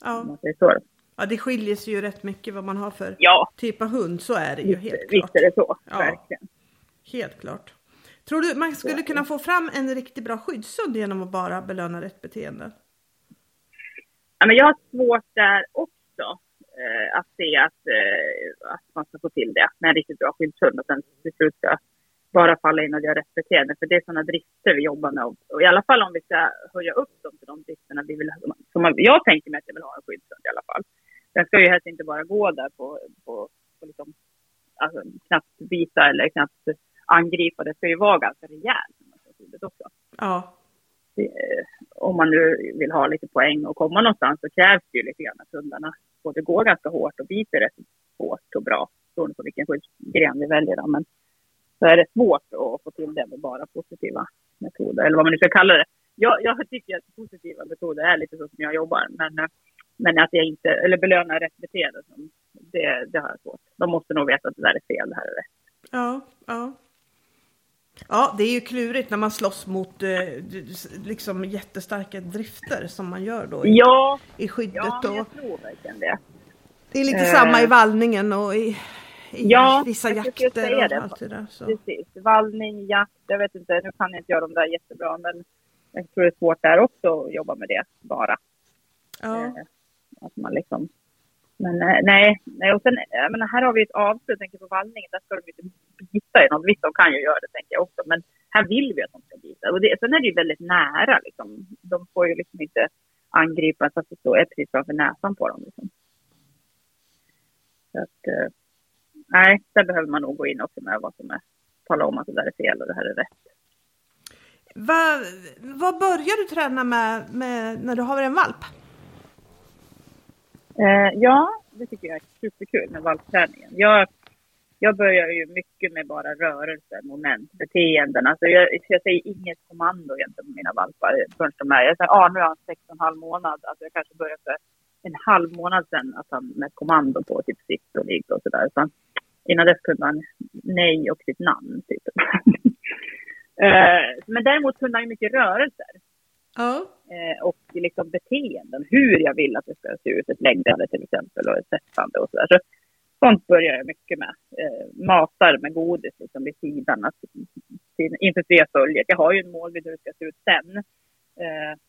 ja. ja, det skiljer sig ju rätt mycket vad man har för Ja, typ av hund. Så är det ju helt visst klart. är det så. Ja. Verkligen. Helt klart. Tror du man skulle kunna få fram en riktigt bra skyddshund genom att bara belöna rätt beteende? Ja, men jag har svårt där också eh, att se att, eh, att man ska få till det med en riktigt bra skyddshund och sen till slut ska bara falla in och göra rätt beteende. För det är sådana drifter vi jobbar med. Och, i alla fall om vi ska höja upp dem till de drifterna vi vill ha. Som jag tänker mig att jag vill ha en skyddshund i alla fall. Den ska ju helst inte bara gå där på, på, på liksom, alltså, knappt visa eller knappt angripa. Det ska ju vara ganska rejält. också Ja, eh, om man nu vill ha lite poäng och komma någonstans så krävs det ju lite grann att hundarna både går ganska hårt och biter rätt hårt och bra beroende på vilken skyddsgren vi väljer. Då. Men så är det svårt att få till det med bara positiva metoder eller vad man nu ska kalla det. Jag, jag tycker att positiva metoder är lite så som jag jobbar men, eh, men att jag inte, eller belöna rätt beteende, det, det har jag svårt. De måste nog veta att det där är fel, det här är rätt. ja, ja. Ja, det är ju klurigt när man slåss mot eh, liksom jättestarka drifter som man gör då i, Ja, i skyddet. ja men och jag tror verkligen det. det är lite eh, samma i vallningen och i, i Ja, vissa jakter och det. allt det där. Så. Precis. Vallning, jakt, jag vet inte, nu kan jag inte göra de där jättebra, men jag tror det är svårt där också att jobba med det bara. Ja, Eh, Att man liksom... Men eh, nej, nej, och sen, jag menar, här har vi ett avslut, tänker på vallningen, där ska de ju inte bita i något. Visst, de kan ju göra det, tänker jag också, men här vill vi att de ska bita. Och det, sen är det ju väldigt nära, liksom. De får ju liksom inte angripa så att det står är precis framför näsan på dem. Liksom. Så att, eh, nej, där behöver man nog gå in också med vad som är, tala om att det där är fel och det här är rätt. vad, vad börjar du träna med, med när du har en valp? Eh, ja, det tycker jag är superkul med valpträningen. Jag, jag börjar ju mycket med bara rörelser, moment, beteenden. Alltså jag, jag säger inget kommando med mina valpar förrän de är... Jag säger, ah, nu är han sex och en halv månad. Alltså jag kanske började för en halv månad sedan att han med kommando på typ sitt och ligg och sådär. Innan dess kunde han nej och sitt namn typ. eh, men däremot kunde han ju mycket rörelser Ja, eh, och liksom beteenden. Hur jag vill att det ska se ut, ett läggande till exempel och ett sättande och sådär. Så sånt börjar jag mycket med. Eh, matar med godis liksom vid sidan att, till, inför följet. Jag har ju en målbild hur det ska se ut sen.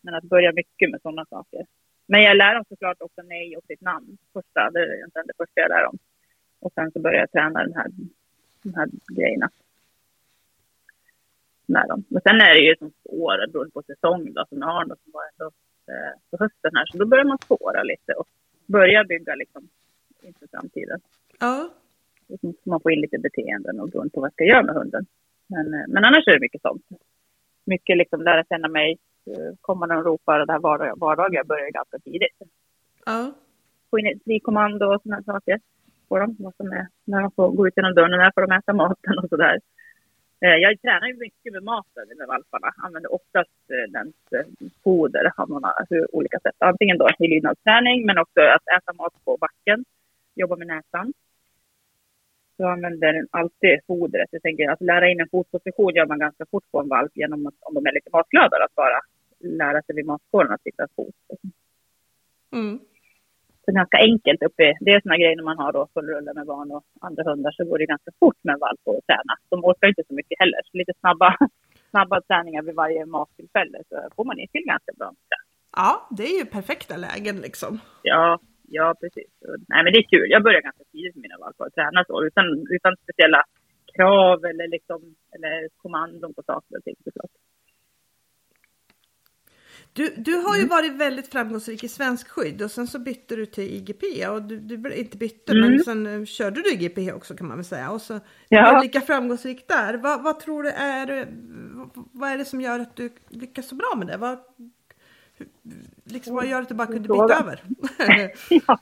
Men att börja mycket med sådana saker. Men jag lär dem såklart också nej och sitt namn. Första, det är egentligen det första jag lär dem. Och sen så börjar jag träna den här, den här grejerna med dem. Men sen är det ju som spår, beroende på säsong då, som jag har då, som var ändå eh, på hösten här. Så då börjar man spåra lite och börja bygga liksom inför framtiden. ja, så man få in lite beteenden och beroende på vad jag ska göra med hunden. Men, eh, men annars är det mycket sånt. Mycket liksom lära känna mig, eh, komma när de ropar och det här vardagliga, vardagliga börjar ganska tidigt. ja, Få in ett frikommando och sådana saker på dem. Vad som är, när de får gå ut genom dörren när får de äta maten och sådär. Eh, jag tränar ju mycket med maten med valparna. Använder oftast eh, dens eh, foder av några olika sätt. Antingen då i lydnadsträning men också att äta mat på backen. Jobba med näsan. Så jag använder alltid fodret. Jag tänker att lära in en fotposition gör man ganska fort på en valp genom att om de är lite matglada att bara lära sig vid matskålen att sitta fot. mm. Så ganska enkelt uppe. Det är såna grejer när man har då full rulle med barn och andra hundar så går det ganska fort med en valp att träna. De orkar inte så mycket heller. Så lite snabba, snabba träningar vid varje mattillfälle så får man in till ganska bra. ja, det är ju perfekta lägen liksom. Ja, ja precis. Nej men det är kul. Jag börjar ganska tidigt med mina valpar att träna så utan, utan speciella krav eller liksom eller kommandon på saker och ting såklart. Du, du har Mm. ju varit väldigt framgångsrik i svensk skydd och sen så bytte du till IGP och du, du inte bytte Mm. men sen eh, körde du IGP också kan man väl säga och så Ja. du lika framgångsrik där. Vad, vad tror du är, eh, vad- är det som gör att du lyckas så bra med det? Vad, liksom, vad gör att du bara kunde byta över? ja,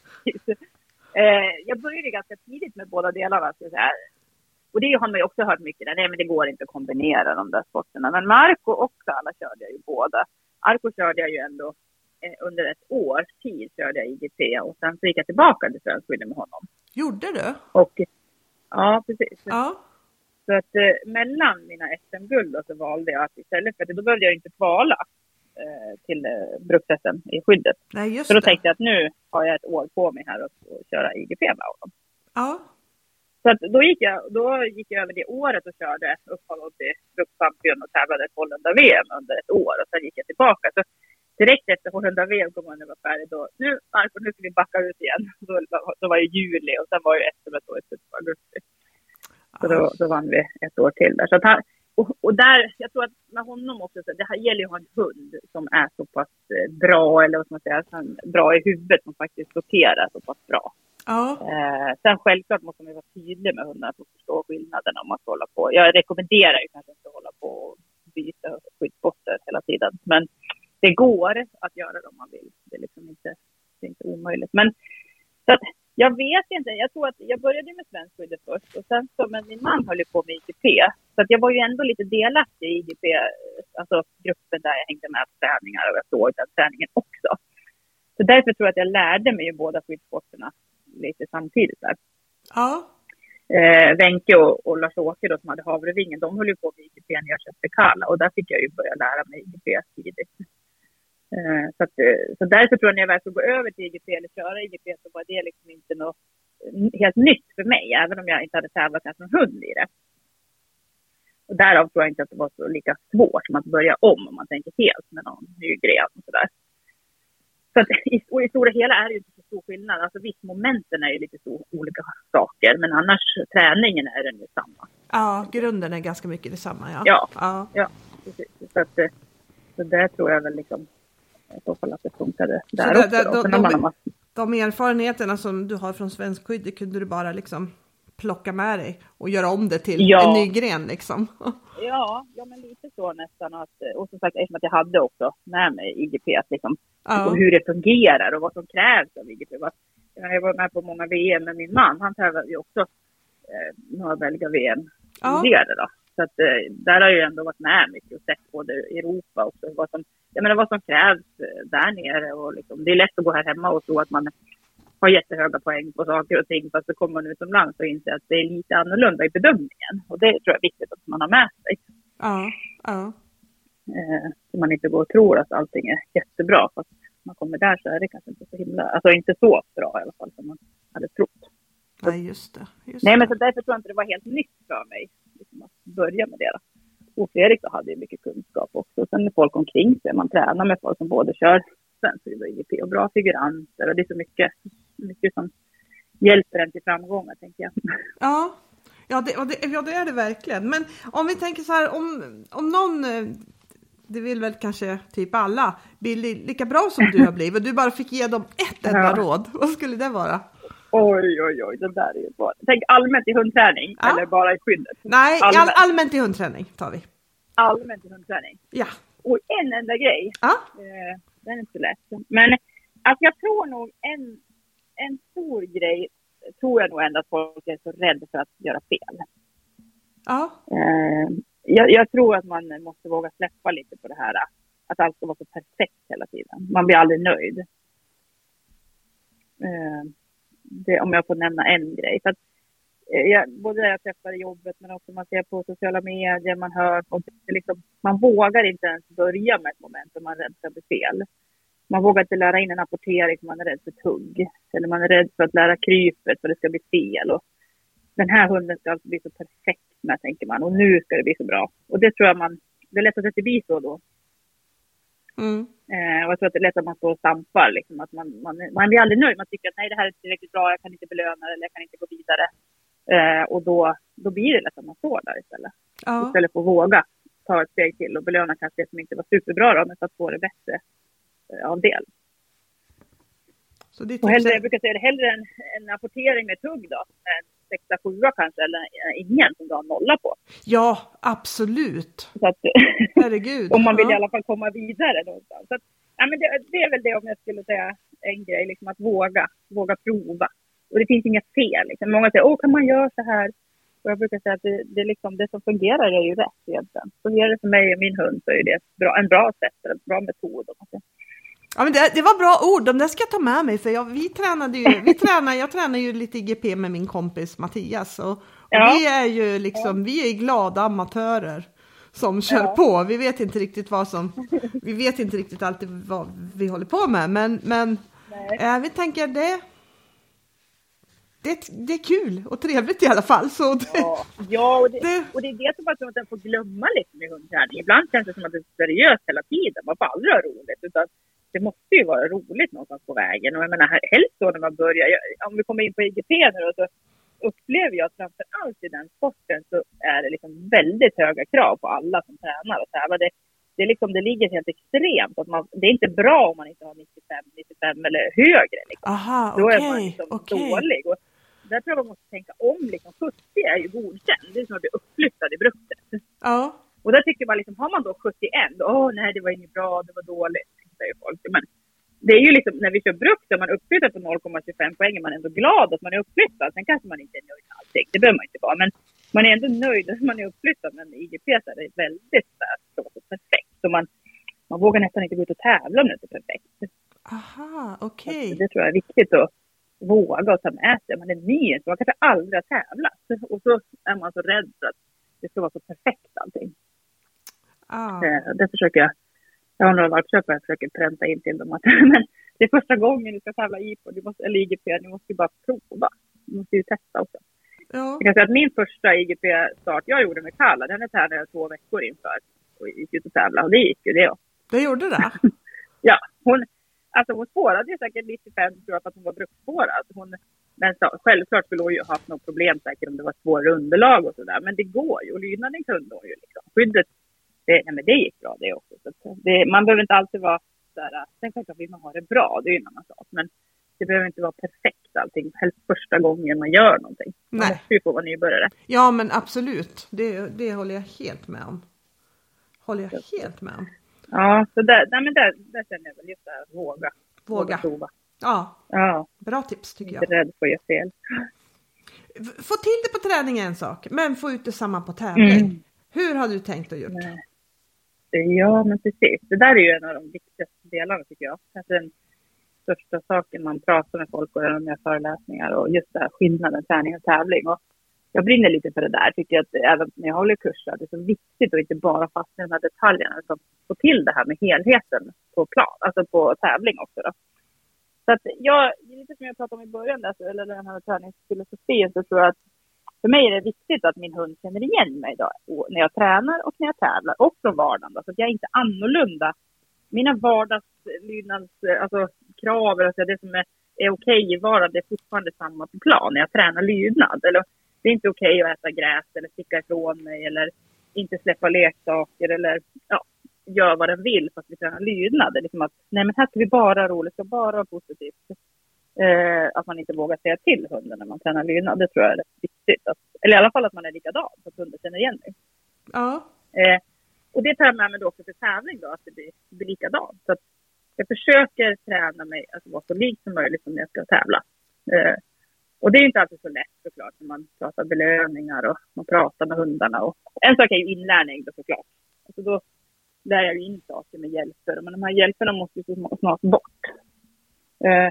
eh, jag började ganska tidigt med båda delarna. Ska jag säga. Och det har man ju också hört mycket. Där. Nej, men det går inte att kombinera de där sporterna. Men Marco och Sala körde jag ju båda. Arco körde jag ju ändå eh, under ett års tid körde jag IGP och sen så gick jag tillbaka till skidor med honom. Gjorde du? Och ja, precis. Ja. Så att eh, mellan mina SM-guld så valde jag att istället för att då behövde jag inte kvala eh, till eh, bruks-SM i skyddet. Nej, just Så då det. tänkte jag att nu har jag ett år på mig här att att köra IGP med honom. Ja, så att då, gick jag, då gick jag över det året och körde uppehåll till brukschampion och tävlade på Hollunda-VM under ett år och sen gick jag tillbaka. Så direkt efter Hollunda-VM kom jag när var färdig då, nu Marco, nu ska vi backa ut igen. Då, då var det juli och sen var ju SM då i slutet på augusti. Så då, då vann vi ett år till där. Så att han, och, och där, jag tror att med honom också, så det här gäller ju att ha en hund som är så pass eh, bra, eller vad ska man säga, bra i huvudet, som faktiskt sorterar så pass bra ja, Eh, sen självklart måste man vara tydlig med hundarna för att förstå skillnaderna om man ska hålla på. Jag rekommenderar ju kanske inte att hålla på och byta skyddssporter hela tiden. Men det går att göra det om man vill. Det är liksom inte, det är inte omöjligt. Men så att, jag vet inte. Jag tror att jag började med svenskskyddet först och sen så, men min man höll ju på med IGP. Så att jag var ju ändå lite delaktig i IGP, alltså gruppen där jag hängde med på träningar och jag såg den träningen också. Så därför tror jag att jag lärde mig ju båda skyddssporterna lite samtidigt där. ja, Eh, Wenke och, och Lars-Åke då som hade Havrevingen, de höll ju på med IGP när jag köpte Kalla och där fick jag ju börja lära mig IGP tidigt. Eh, så, att, eh, så därför tror jag när jag väl skulle gå över till IGP eller köra IGP så var det liksom inte något helt nytt för mig, även om jag inte hade tävlat ens någon hund i det. Och därav tror jag inte att det var så lika svårt som att börja om om man tänker helt med någon ny gren och sådär. Så att i, och i stora hela är det ju inte så stor skillnad. Alltså visst, momenten är ju lite så olika saker, men annars träningen är den ju samma. ja, grunden är ganska mycket detsamma. Ja, Ja. ja. Ja, precis. Så, att, eh, så där tror jag väl liksom i så fall att det funkade där där- också. då. då- har massor- De erfarenheterna som du har från svensk skydd, det kunde du bara liksom plocka med dig och göra om det till Ja. en ny gren liksom. Ja, ja, men lite så nästan. Att, och som sagt, eftersom att jag hade också med mig IGP, liksom, Ja, och hur det fungerar och vad som krävs av IGP. Jag var med på många VM med min man. Han tävlade ju också eh, några belga-VM Ja. tidigare. Då. Så att, eh, där har jag ju ändå varit med mycket och sett både Europa och vad som, jag menar, vad som krävs eh, där nere. Och liksom, det är lätt att gå här hemma och tro att man har jättehöga poäng på saker och ting fast så kommer man utomlands och inser att det är lite annorlunda i bedömningen. Och det tror jag är viktigt att man har med sig. ja, ja. Eh, så man inte går och tror att allting är jättebra. Fast man kommer där så är det kanske inte så himla, alltså inte så bra i alla fall som man hade trott. Nej, just det. Just Nej men så därför tror jag inte det var helt nytt för mig liksom, att börja med det. Och Fredrik då hade ju mycket kunskap också. Sen är folk omkring sig, man tränar med folk som både kör svensk och IGP och bra figuranter och det är så mycket, mycket som hjälper en till framgångar tänker jag. Ja, ja, det, det, ja, det är det verkligen. Men om vi tänker så här, om, om någon, eh, det vill väl kanske typ alla, blir li- lika bra som du har blivit och du bara fick ge dem ett enda Ja. råd, vad skulle det vara? Oj, oj, oj, det där är ju bra. Tänk allmänt i hundträning Ja. eller bara i skyddet? Nej, i all, Allmänt. allmänt i hundträning tar vi. Allmänt i hundträning. Ja. Och en enda grej, Ja, eh, den är inte lätt. Men alltså, jag tror nog en, en stor grej tror jag nog ändå att folk är så rädda för att göra fel. ja, Eh, jag, jag tror att man måste våga släppa lite på det här att allt ska vara så perfekt hela tiden. Man blir aldrig nöjd. Eh, det, om jag får nämna en grej. För att, eh, jag, både det jag träffar i jobbet men också man ser på sociala medier, man hör. Och liksom, man vågar inte ens börja med ett moment om man är rädd för att blir fel. Man vågar inte lära in en apportering för man är rädd för tugg. Eller man är rädd för att lära krypet för det ska bli fel. Och den här hunden ska alltså bli så perfekt med, tänker man. Och nu ska det bli så bra. Och det tror jag man, det är lätt att det blir så då. mm. Eh, och jag tror att det är lätt att man står och stampar. Liksom, att man, man, man blir aldrig nöjd. Man tycker att nej, det här är inte tillräckligt bra, jag kan inte belöna det, eller jag kan inte gå vidare. Eh, och då, då blir det lätt att man står där istället. ja, Istället för att våga ta ett steg till och belöna kanske det som inte var superbra då, men för att få det bättre eh, av det. så ditt Och tips hellre, jag brukar säga det, hellre en, en apportering med tugg då, sexa, sjua kanske, eller eh, ingen som du har nolla på. ja, absolut. Så att, Herregud. om man vill ja. i alla fall komma vidare någonstans. Så att, ja, men det, det är väl det om jag skulle säga en grej, liksom att våga, våga prova. Och det finns inget fel. Liksom. Många säger, åh kan man göra så här? Och jag brukar säga att det, det, är liksom, det som fungerar är ju rätt egentligen. Fungerar det för mig och min hund så är det bra, en bra sätt, en bra metod. Om man säger. Ja, men det, det var bra ord, de där ska jag ta med mig för jag, vi tränade ju, vi tränar, jag tränar ju lite IGP med min kompis Mattias och, Ja. Vi är ju liksom, vi är glada amatörer som kör Ja. på. Vi vet inte riktigt vad som, vi vet inte riktigt alltid vad vi håller på med, men, men eh, vi tänker det, det, det är kul och trevligt i alla fall. Så det, Ja, ja och, det, Det- och det är det som att man får glömma lite med hundträning. Ibland känns det som att det är seriöst hela tiden. Man får aldrig ha roligt. Utan det måste ju vara roligt någonstans på vägen. Och jag menar, helst då när man börjar. Om vi kommer in på IGP nu då, så upplever jag att framför allt i den sporten så är det liksom väldigt höga krav på alla som tränar och tävlar. Det, det, är liksom, det ligger helt extremt. Att man, det är inte bra om man inte har 95, 95 eller högre. Liksom. aha, Då okej, är man liksom okej. dålig. Och där tror jag man måste tänka om. Liksom, 70 är ju godkänd. Det är som att bli uppflyttad i bröstet. Ja, Och där tycker man liksom, har man då 71, då, åh nej det var inget bra, det var dåligt, säger folk. Men det är ju liksom, när vi kör brukt, där man uppflyttar på 0,25 poäng, är man ändå glad att man är uppflyttad. Sen kanske man inte är nöjd med allting, det behöver man inte vara. Men man är ändå nöjd att man är uppflyttad. Men IGP så är det väldigt så här, så så perfekt. Så man, man vågar nästan inte gå ut och tävla om det inte är perfekt. aha, Så okej. Det tror jag är viktigt att våga och ta med sig. Man är ny, så man kanske aldrig har tävlat. Och så är man så rädd för att det ska vara så perfekt allting. Ah, Eh, Det försöker jag. Jag har några workshoppar jag försöker pränta in till dem att men det är första gången ni ska tävla IPO, du måste, eller IGP, ni måste ju bara prova. Ni måste ju testa också. ja, Jag kan säga att min första IGP-start jag gjorde med Kalla, den tränade jag två veckor inför och gick ut och tävlade och det gick ju det. det gjorde det? Ja, hon, alltså hon spårade ju säkert 95 tror jag för att hon var bruksspårad. Hon, men så, självklart skulle hon ju haft något problem säkert om det var svårare underlag och sådär. Men det går ju och lydnaden kunde hon ju liksom. Skyddet, det, nej, men det gick bra det också. Så det, man behöver inte alltid vara sådär, sen självklart vill man ha det bra, det är ju en annan sak. Men det behöver inte vara perfekt allting, helst första gången man gör någonting. Man Nej. måste ju få vara nybörjare. Ja, men absolut. Det, det håller jag helt med om. Håller jag helt med om. Ja, så där, nej, men där, där känner jag väl just det här, våga. Våga. prova. Ja, Ja, bra tips tycker inte jag. rädd för att göra fel. Få till det på träning är en sak, men få ut det samma på tävling. Mm. Hur har du tänkt att göra? Nej. Ja, men precis. Det där är ju en av de viktigaste delarna tycker jag. Kanske den största saken man pratar med folk och när de gör föreläsningar och just det här skillnaden träning och tävling. Och jag brinner lite för det där. Tycker att även när jag håller kurser det är så viktigt att inte bara fastna i de här detaljerna utan få till det här med helheten på plan, alltså på tävling också. Då. Så att jag, lite som jag pratade om i början, där, eller den här träningsfilosofin, så tror jag att för mig är det viktigt att min hund känner igen mig då, när jag tränar och när jag tävlar och från vardagen. Då, så att jag är inte annorlunda. Mina vardagslydnads, alltså krav, alltså det som är, är okej i vardagen, det är fortfarande samma på plan när jag tränar lydnad. Eller, det är inte okej att äta gräs eller sticka ifrån mig eller inte släppa leksaker eller ja, gör vad den vill fast vi tränar lydnad. Det är liksom att nej men här ska vi bara ha roligt, ska bara ha positivt. Eh, att man inte vågar säga till hunden när man tränar lydnad, det tror jag är rätt viktigt. Att, eller i alla fall att man är likadan, så att hunden känner igen mig. Ja, Eh, och det tar jag med mig då också till tävling då, att det blir, blir likadant. Så att jag försöker träna mig att vara så lik som möjligt som när jag ska tävla. Eh, och det är inte alltid så lätt såklart när man pratar belöningar och man pratar med hundarna. Och en sak är ju inlärning då såklart. Alltså då lär jag ju in saker med hjälper, men de här hjälperna måste ju så snart bort. Eh,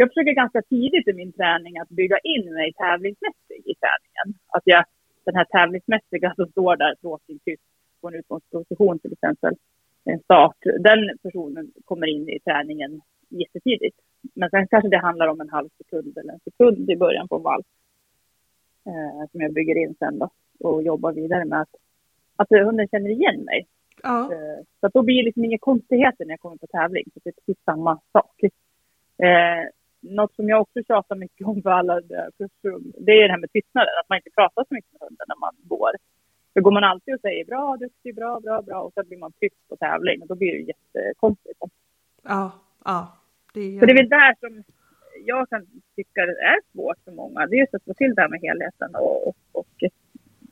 jag försöker ganska tidigt i min träning att bygga in mig tävlingsmässig i träningen. Att jag, den här tävlingsmässiga som står där tråkigt tyst på en utgångsposition till exempel, en start, den personen kommer in i träningen jättetidigt. Men sen kanske det handlar om en halv sekund eller en sekund i början på en vals. Eh, som jag bygger in sen då och jobbar vidare med att, att hunden känner igen mig. ja, Eh, Så att då blir det liksom inga konstigheter när jag kommer på tävling. Så det är precis samma sak. Eh, något som jag också tjatar mycket om för alla kursrum, det är det här med tystnaden. Att man inte pratar så mycket med hunden när man går. För går man alltid och säger bra, duktig, bra, bra, bra och så blir man tyst på tävling och då blir det jättekonstigt. ja, ja. Det Så det är väl där som jag kan tycka det är svårt för många. Det är just att få till det här med helheten. Och, och, och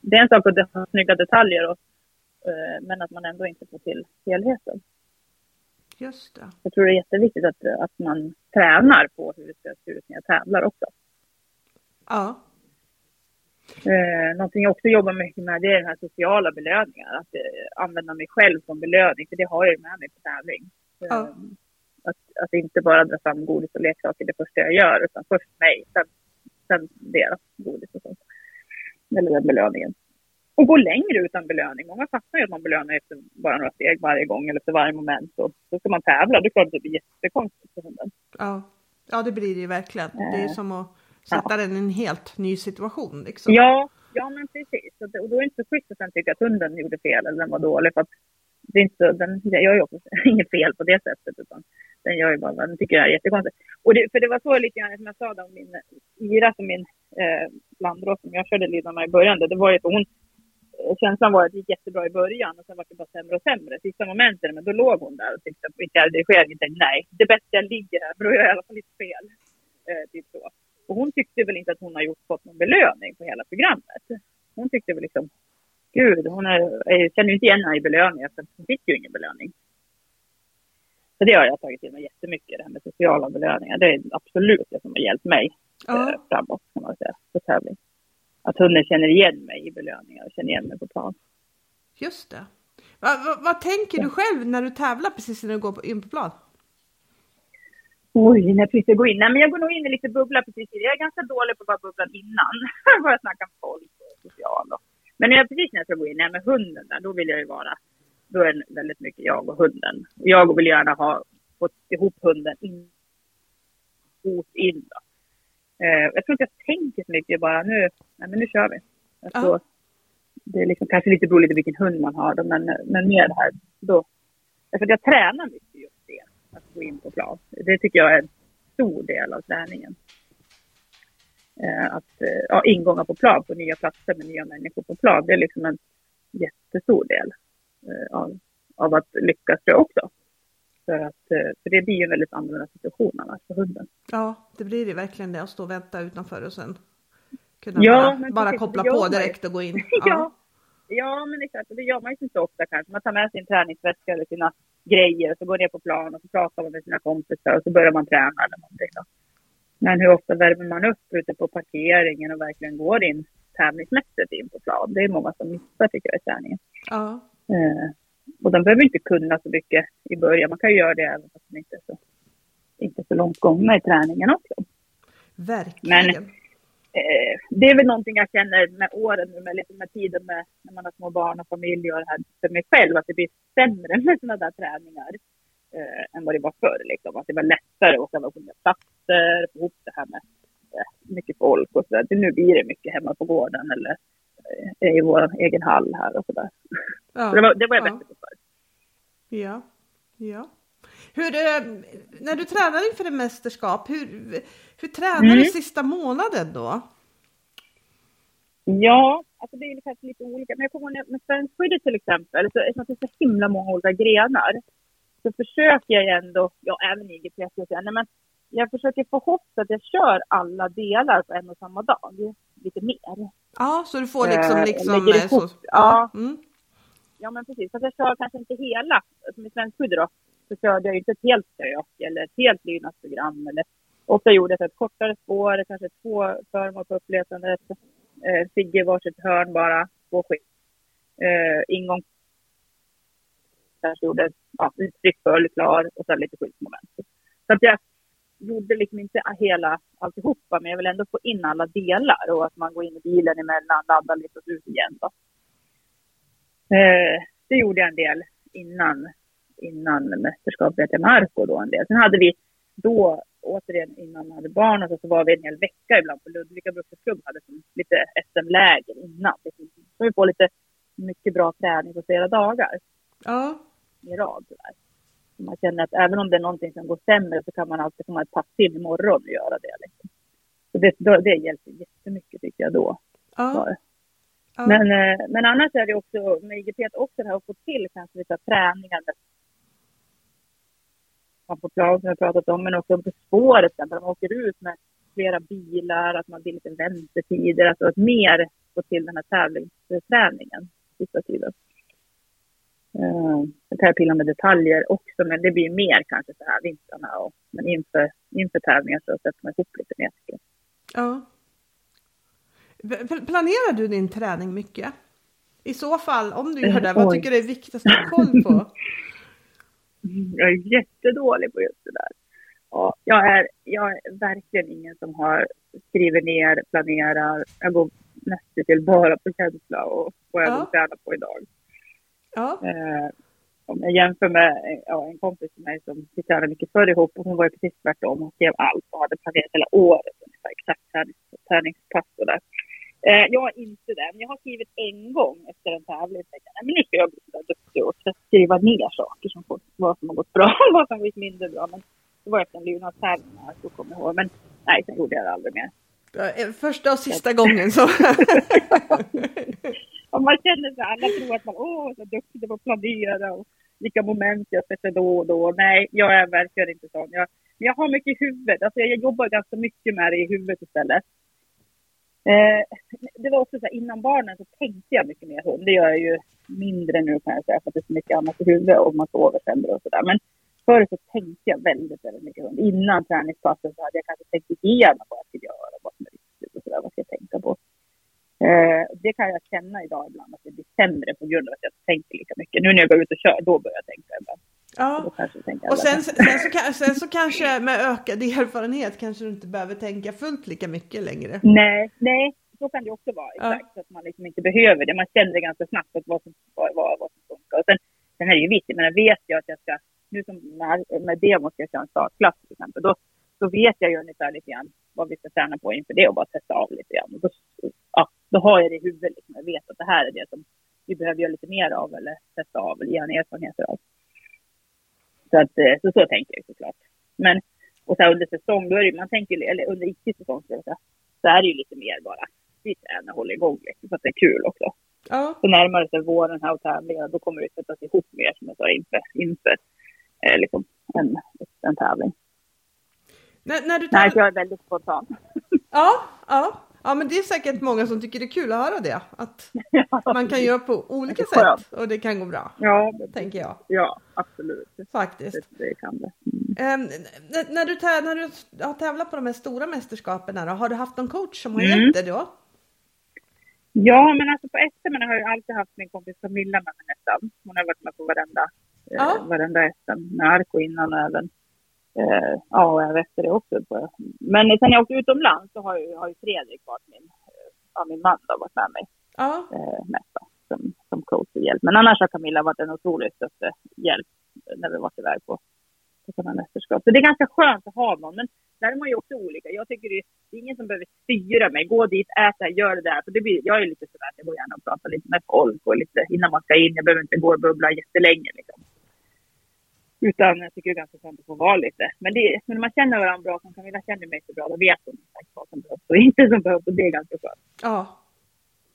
det är en sak att ha snygga detaljer, och, eh, men att man ändå inte får till helheten. Just det. Jag tror det är jätteviktigt att, att man tränar på hur det ska se ut när jag tävlar också. Ja, Eh, någonting jag också jobbar mycket med det är den här sociala belöningar. Att eh, använda mig själv som belöning, för det har jag ju med mig på tävling. Eh, Ja. att, att inte bara dra fram godis och leksaker det första jag gör, utan först mig, sen, sen deras godis och sånt. eller den belöningen. Och gå längre utan belöning. Många fastnar ju att man belönar efter bara några steg varje gång eller efter varje moment. Och så ska man tävla, det är klart att det blir jättekonstigt för hunden. Ja. ja, det blir det ju verkligen. Det är Eh, som att sätta den i en helt ny situation. Liksom. Ja, ja men precis. Och, det, då är det inte så schysst att sen tycka att hunden gjorde fel eller den var dålig. För att det är inte, den gör ju också inget fel på det sättet. Utan den gör ju bara den tycker jag är jättekonstigt. Och det, för det var så lite grann som jag sa då, om min Ira som min eh, blandros som jag körde Lidarna i början. Det, det var ju att hon Känslan var att det gick jättebra i början och sen var det bara sämre och sämre. Sista momenten, men då låg hon där och tyckte att Rickard redigeringen tänkte nej, det är bättre jag ligger här för då gör jag i alla fall lite fel. Eh, typ så. Och hon tyckte väl inte att hon har gjort, fått någon belöning på hela programmet. Hon tyckte väl liksom, gud, hon är, är, känner ju inte igen henne i belöning för hon fick ju ingen belöning. Så det har jag tagit till mig jättemycket, det här med sociala belöningar. Det är absolut det som har hjälpt mig Ja. eh, framåt kan man säga, på tävling. Att hunden känner igen mig i belöningar och känner igen mig på plan. Just det. Va, va, vad tänker du själv när du tävlar precis när du går in på plan? Oj, när precis jag går in. Nej, men jag går nog in i lite bubbla precis. Jag är ganska dålig på att vara bubblan innan. Bara snacka med folk och social. Och. Men när jag precis när jag ska gå in, nej, med hunden där, då vill jag ju vara, då är det väldigt mycket jag och hunden. Jag vill gärna ha fått ihop hunden in, fot in då. Eh, jag tror inte jag tänker så mycket bara nu, nej men nu kör vi. Jag Ja. tror, Det är liksom kanske lite beroende på vilken hund man har då, men, men mer här, då. Därför att jag tränar mycket just det, att gå in på plan. Det tycker jag är en stor del av träningen. Eh, att, eh, ja, ingångar på plan, på nya platser med nya människor på plan, det är liksom en jättestor del eh, av, av att lyckas tror jag också. För, att, eh, för det blir ju en väldigt annorlunda situation annars för hunden. Ja, det blir det verkligen det att stå och vänta utanför och sen kunna Ja, bara, bara precis, koppla på direkt och gå in. Ja. ja, men exakt. Det gör man ju inte så ofta kanske. Man tar med sin träningsväska eller sina grejer och så går ner på plan och så pratar man med sina kompisar och så börjar man träna eller någonting. Då. Men hur ofta värmer man upp ute på parkeringen och verkligen går in tävlingsmässigt in på plan? Det är många som missar tycker jag i träningen. Ja, Eh, och de behöver inte kunna så mycket i början. Man kan ju göra det även fast de inte är så, inte så långt gångna i träningen också. verkligen. eh, det är väl någonting jag känner med åren nu, med, lite med tiden med när man har små barn och familj och det här för mig själv, att det blir sämre med sådana där träningar eh, än vad det var förr. Liksom. Att det var lättare att åka på platser, få ihop det här med eh, mycket folk och sådär. Nu blir det mycket hemma på gården eller i vår egen hall här och sådär. Ja, Så det var, det var jag ja. bättre på förr. Ja, ja. Hur, eh, när du tränar inför ett mästerskap, hur, hur tränar Mm. du sista månaden då? Ja, alltså det är ju kanske lite olika. Men jag kommer ihåg med svenskskyddet till exempel, så eftersom det är så himla många olika grenar, så försöker jag ändå, ja även i jag säga, nej, men jag försöker få ihop så att jag kör alla delar på en och samma dag. Lite mer. Ja, så du får liksom, Eh, liksom eh, så, ja. Mm. Ja men precis, så att jag kör kanske inte hela, som i svenskskyddet då, så körde jag inte ett helt stök eller ett helt lydnadsprogram. Eller, ofta gjorde jag ett kortare spår, kanske två föremål på uppletandet, eh, Sigge varsitt hörn bara, två skick. Eh, ingång kanske gjorde ja, uttryck full, klar och sen lite skyddsmoment. Så att jag gjorde liksom inte hela alltihopa, men jag vill ändå få in alla delar och att man går in i bilen emellan, laddar lite och ut igen. Då. Eh, det gjorde jag en del innan, innan mästerskapet i Marco då en del. Sen hade vi då, återigen innan man hade barn, och så, så var vi en hel vecka ibland på Ludvika bruksklubb, hade som lite SM-läger innan. Så vi får lite mycket bra träning på flera dagar Ja, i rad. Där. Man känner att även om det är någonting som går sämre så kan man alltid komma ett pass till imorgon och göra det. Liksom. Så det, då, det hjälper jättemycket tycker jag då. ja, ja. Men, eh, men annars är det också med IGP också det här att få till kanske lite träningar med man på plan som jag pratat om, men också på spåret där man åker ut med flera bilar, att man blir lite väntetider, alltså att mer få till den här tävlingsträningen sista tiden. Jag pilla med detaljer också, men det blir mer kanske så här vintrarna och men inför, inför tävlingar så sätter man ihop lite mer. ja. Planerar du din träning mycket? I så fall, om du gör det, vad tycker du är viktigast att ha koll på? Jag är jättedålig på just det där. Ja, jag, är, jag är verkligen ingen som har skrivit ner, planerar. Jag går nästan till bara på känsla och vad jag Ja. vill träna på idag. Ja. Eh, om jag jämför med ja, en kompis till mig som vi tränade mycket förr ihop och hon var ju precis tvärtom. Hon skrev allt och hade planerat hela året ungefär exakt tränings, träningspass och där. Eh, jag är inte den. Jag har skrivit en gång efter en tävling. tänkte Nej, men nu ska jag bli så duktig och skriva ner saker som fått, vad som har gått bra och vad som har gått mindre bra. Men det var efter en Lynäs-tävling jag kommer ihåg. Men nej, sen gjorde jag det aldrig mer. Eh, Första och sista gången så. Så alla tror att man åh, så duktig på att planera och vilka moment jag sätter då och då. Nej, jag är verkligen inte sån. Jag, men jag har mycket i huvudet. Alltså jag jobbar ganska mycket med det i huvudet istället. Eh, det var också så här, innan barnen så tänkte jag mycket mer hund. Det gör jag ju mindre nu kan jag säga, för att det är så mycket annat i huvudet och man sover sämre och sådär. Men förr så tänkte jag väldigt, väldigt mycket hund. Innan träningspassen så hade jag kanske tänkt igenom vad jag skulle göra, vad som är viktigt och sådär, vad ska jag tänka på. Eh, det kan jag känna idag ibland, att det blir sämre på grund av att jag inte tänker lika mycket. Nu när jag går ut och kör, då börjar jag tänka ibland. Ja. jag Och sen, sen, så, sen så kanske med ökad erfarenhet kanske du inte behöver tänka fullt lika mycket längre. Nej, nej, så kan det också vara. Ja. Exakt, så att man liksom inte behöver det. Man känner det ganska snabbt att vad som, vad, vad, vad som funkar. Och sen, sen är det ju viktigt, men jag vet ju att jag ska, nu som med, med demo ska jag köra en startklass till exempel, då, då vet jag ju ungefär lite grann vad vi ska träna på inför det och bara testa av lite grann. Och då, ja, då har jag det i huvudet, liksom. jag vet att det här är det som vi behöver göra lite mer av eller testa av eller göra erfarenheter av. Så, att, eh, så, så tänker jag såklart. Men, och så här under säsong, då är det, man tänker, eller under icke-säsong, så är det ju lite mer bara vi tränar och håller igång liksom, för att det är kul också. Ja. Så närmare sig våren här och tävlingar, då kommer det sättas ihop mer som jag sa inför, inför eh, liksom, en, en tävling. När, när du Nej, tar... så jag är väldigt spontan. Ja, ja. Ja, men det är säkert många som tycker det är kul att höra det. Att man kan göra på olika sätt och det kan gå bra, Ja, det, tänker jag ja absolut. faktiskt. Det, det kan det. Mm. Ehm, när, när, du när du har tävlat på de här stora mästerskapen, har du haft någon coach som har Mm. hjälpt dig då? Ja, men alltså på SM har jag alltid haft min kompis Camilla med mig nästan. Hon har varit med på varenda, Ja. eh, varenda SM med Arko innan och även eh, ja, och även efter det också. Men sen jag åkte utomlands så har ju, har ju Fredrik varit min, eh, ja, min man då, varit med mig Ja, eh, mest då, som, som coach och hjälp. Men annars har Camilla varit en otrolig stöttehjälp när vi varit iväg på, på sådana mästerskap. Så det är ganska skönt att ha någon. Men där är man ju också olika. Jag tycker det är ingen som behöver styra mig. Gå dit, ät det här, gör det där. För det blir, jag är lite sådär att jag går gärna och pratar lite med folk och lite innan man ska in. Jag behöver inte gå och bubbla jättelänge liksom. Utan jag tycker det är ganska skönt att få vara lite. Men, det, men när man känner varandra bra, som Camilla känner mig så bra, då vet hon exakt vad som behövs och inte som behövs. Och det är ganska skönt. ja.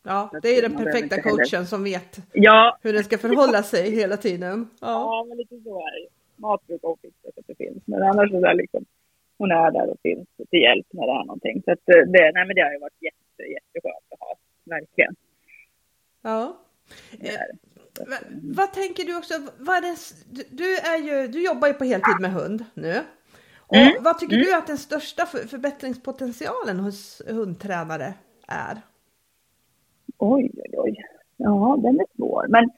Ja, det är den perfekta coachen som vet Ja, hur den ska förhålla sig hela tiden. Ja, Ja, men lite så är det. Mat brukar hon fixa så att det finns. Men annars så där liksom, hon är där och finns till hjälp när det är någonting. Så att eh, det, nej, men det har ju varit jätte, jätteskönt att ha. Verkligen. ja. Det är det. Va, vad tänker du också? Vad är det, du, är ju, du jobbar ju på heltid med hund nu. Och Mm, Vad tycker du att den största för, förbättringspotentialen hos hundtränare är? Oj, oj, oj. Ja, den är svår. Men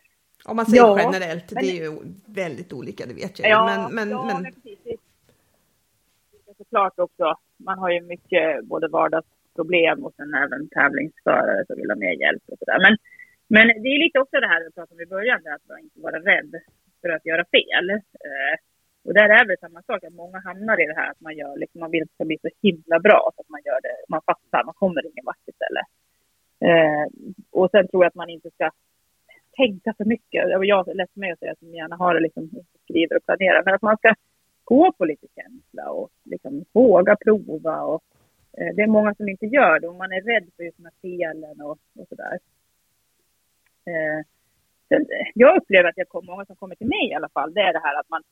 Om man säger Ja, generellt, men- det är ju väldigt olika, det vet jag ja, men, men, ja, men, men precis. Såklart också. Man har ju mycket både vardagsproblem och sen även tävlingsförare som vill ha mer hjälp och sådär. Men, men det är lite också det här vi pratade om i början, att man inte vara rädd för att göra fel. Eh, och där är väl samma sak, att många hamnar i det här att man gör, liksom, man vill att det ska bli så himla bra så att man gör det, man fattar, man kommer ingen vart istället. Eh, och sen tror jag att man inte ska tänka för mycket. Jag är lätt med att säga att man gärna har det liksom, skriver och planerar, men att man ska gå på lite känsla och liksom våga prova. Och, eh, det är många som inte gör det och man är rädd för just de här felen och, och sådär. Eh, eh, jag upplever att jag kom, många som kommer till mig i alla fall, det är det här att man,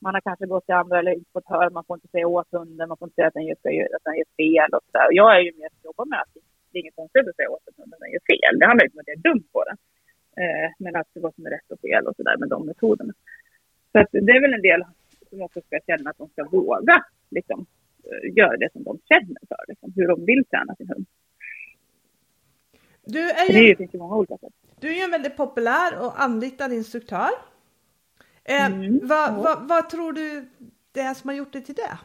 man har kanske gått till andra eller inte fått höra, man får inte säga åt hunden, man får inte säga att den gör, att den gör fel och sådär. Jag är ju mer att jobba med att det är inget konstigt att säga åt att den gör fel. Det handlar inte om att jag är dum på den. Eh, men att vad som är rätt och fel och sådär med de metoderna. Så att det är väl en del som också ska känna att de ska våga liksom, göra det som de känner för, liksom, hur de vill träna sin hund. du, är det ju- ju, finns ju många olika sätt. Du är ju en väldigt populär och anlitad instruktör. Eh, Mm, vad, vad, vad tror du det är som har gjort dig till det?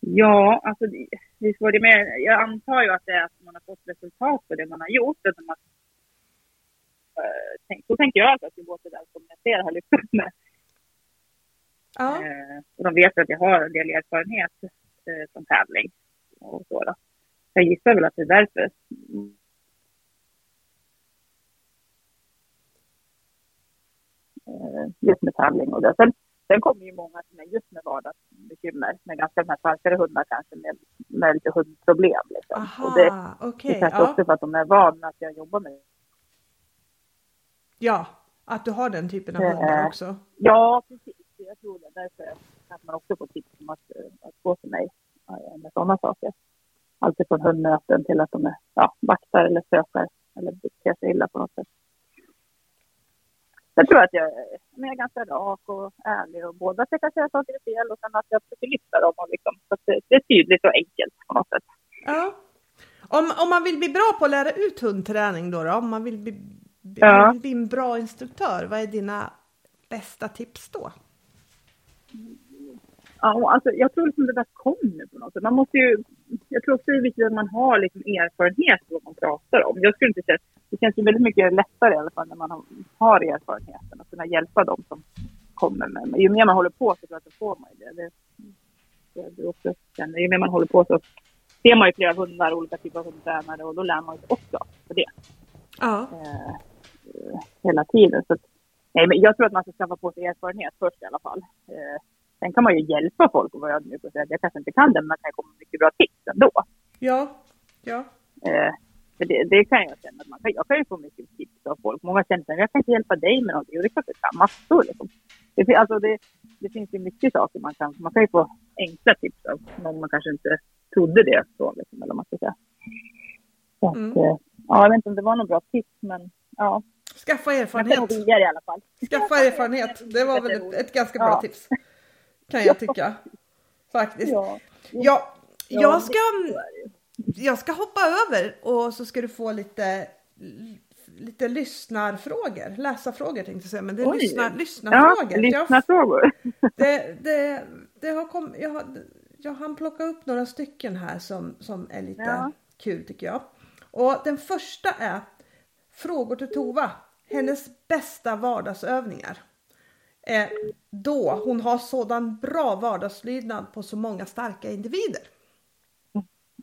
Ja, alltså visst var det med. Jag antar ju att det är att man har fått resultat på det man har gjort. Att man, tänk, så tänker jag att jag ska gå till den som jag ser har lyckats med. Ja. Eh, och de vet att jag har en del erfarenhet eh, som tävling och så. Då. Jag gissar väl att det är därför. Just med tävling och det. Sen, sen kommer ju många som är just med vardagsbekymmer, med ganska starkare hundar kanske, med, med lite hundproblem. Liksom. Aha, och det, okay, det kanske ja. också för att de är vana att jag jobbar med Ja, att du har den typen av hundar också. Ja, precis. Jag tror det. Därför kan man också få tips om att, att gå till mig med sådana saker. Allt från hundmöten till att de är ja, vaktar eller sökar eller beter sig illa på något sätt. Jag tror att jag, jag är ganska rak och ärlig och både att jag kan säga saker är fel och sen att jag försöker lyfta dem och liksom, så det, det är tydligt och enkelt på något sätt. Ja. Om, om man vill bli bra på att lära ut hundträning då, då om man vill bli, ja. vill bli en bra instruktör, vad är dina bästa tips då? Ja, alltså, jag tror liksom det där kommer på något sätt. Man måste ju, jag tror också det är viktigt att man har liksom erfarenhet av vad man pratar om. Jag skulle inte säga, det känns ju väldigt mycket lättare i alla fall när man har, erfarenheten att kunna hjälpa dem som kommer med. Men ju mer man håller på så tror jag att får man det. det, det du också känner. Ju mer man håller på så ser man ju flera hundar, olika typer av hundtränare och då lär man sig också på det. Ja. Eh, hela tiden. Så, nej, men jag tror att man ska skaffa på sig erfarenhet först i alla fall. Eh, Sen kan man ju hjälpa folk och vara ödmjuk och säga att jag kanske inte kan det, men man kan komma med mycket bra tips ändå. Ja, ja. Eh, för det, det, kan jag känna att man kan. Jag kan ju få mycket tips av folk. Många känner att jag kan inte hjälpa dig med någonting. Och det är klart jag kan massor. Liksom. Det, alltså det, det finns ju mycket saker man kan. Man kan ju få enkla tips av någon man kanske inte trodde det så. Liksom, eller man ska säga. Så att, mm. Eh, ja, jag vet inte om det var något bra tips, men ja. Skaffa erfarenhet. i alla fall. Skaffa erfarenhet. Det var väl ett, ett ganska bra ja. tips kan jag tycka. Faktiskt. Ja, ja. jag, ska, jag ska hoppa över och så ska du få lite, lite lyssnarfrågor. Läsarfrågor tänkte jag säga, men det är lyssnar, lyssnarfrågor. Ja, lyssnarfrågor. Det, det, det har kom, jag, har, jag hann plocka upp några stycken här som, som är lite ja. kul tycker jag. Och den första är Frågor till Tova. Hennes bästa vardagsövningar eh, då hon har sådan bra vardagslydnad på så många starka individer.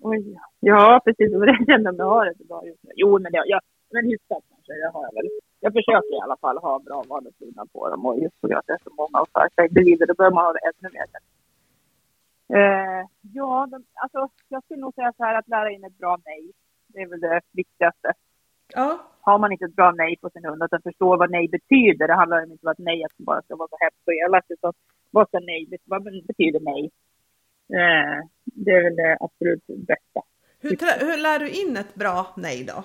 Oj, ja precis. Det känner jag har det bra just nu. Jo, men, jag, jag, men hyfsat kanske, det har jag väl. Jag försöker i alla fall ha bra vardagslydnad på dem och just på grund av att det är så många och starka individer, då bör man ha det ännu mer. Eh, ja, de, alltså jag skulle nog säga så här att lära in ett bra nej. Det är väl det viktigaste. Ja. Har man inte ett bra nej på sin hund, att den förstår vad nej betyder. Det handlar inte om att nej att bara ska vara så hemskt och elakt, utan vad, ska nej, vad betyder nej? Eh, det är väl det absolut bästa. Hur, hur lär du in ett bra nej då?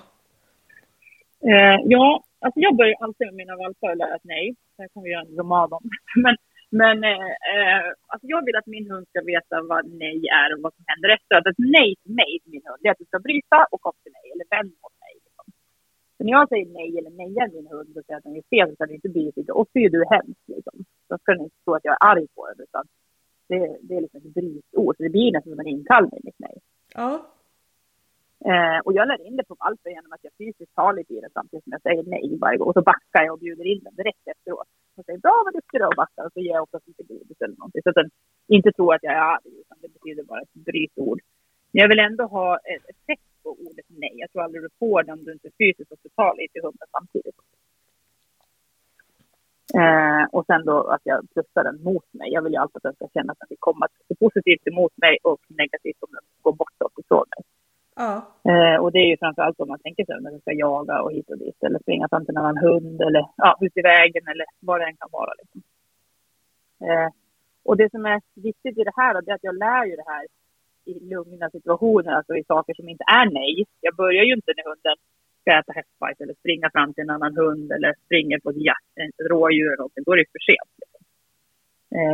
Eh, ja, alltså jag börjar alltid med mina valpar lära ett nej. Sen kan vi göra en roman om Men, men eh, eh, alltså jag vill att min hund ska veta vad nej är och vad som händer efter. Att ett nej till mig till min hund är att du ska bryta och komma till mig eller vänd mot så när jag säger nej eller nejar min hund och säger att den är fel så ska den inte lite, och så är du hemskt liksom. Då ska den inte tro att jag är arg på den utan det, det är liksom ett brytord. Så det blir nästan som en inkallning, mitt nej. Ja. Eh, och jag lär in det på valpen genom att jag fysiskt tar lite i den samtidigt som jag säger nej varje gång. Och så backar jag och bjuder in den direkt efteråt. Och säger bra vad duktig du är och backar. Och så ger jag också lite godis eller någonting. Så att den inte tror att jag är arg utan det betyder bara ett brytord. Men jag vill ändå ha ett, ett på ordet nej. Jag tror aldrig du får det om du inte fysiskt och lite i hunden samtidigt. Eh, och sen då att jag plussar den mot mig. Jag vill ju alltid att den ska känna att den vill komma positivt emot mig och negativt om den går bortåt ifrån mig. Ja. Eh, och det är ju framför allt om man tänker sig när den ska jaga och hit och dit eller springa fram till en annan hund eller ja, ut i vägen eller vad det än kan vara. Liksom. Eh, och det som är viktigt i det här då, det är att jag lär ju det här i lugna situationer, alltså i saker som inte är nej. Jag börjar ju inte när hunden ska äta hästbajs eller springa fram till en annan hund eller springer på ett, jakt, ett rådjur eller något. Då är det för sent. Liksom.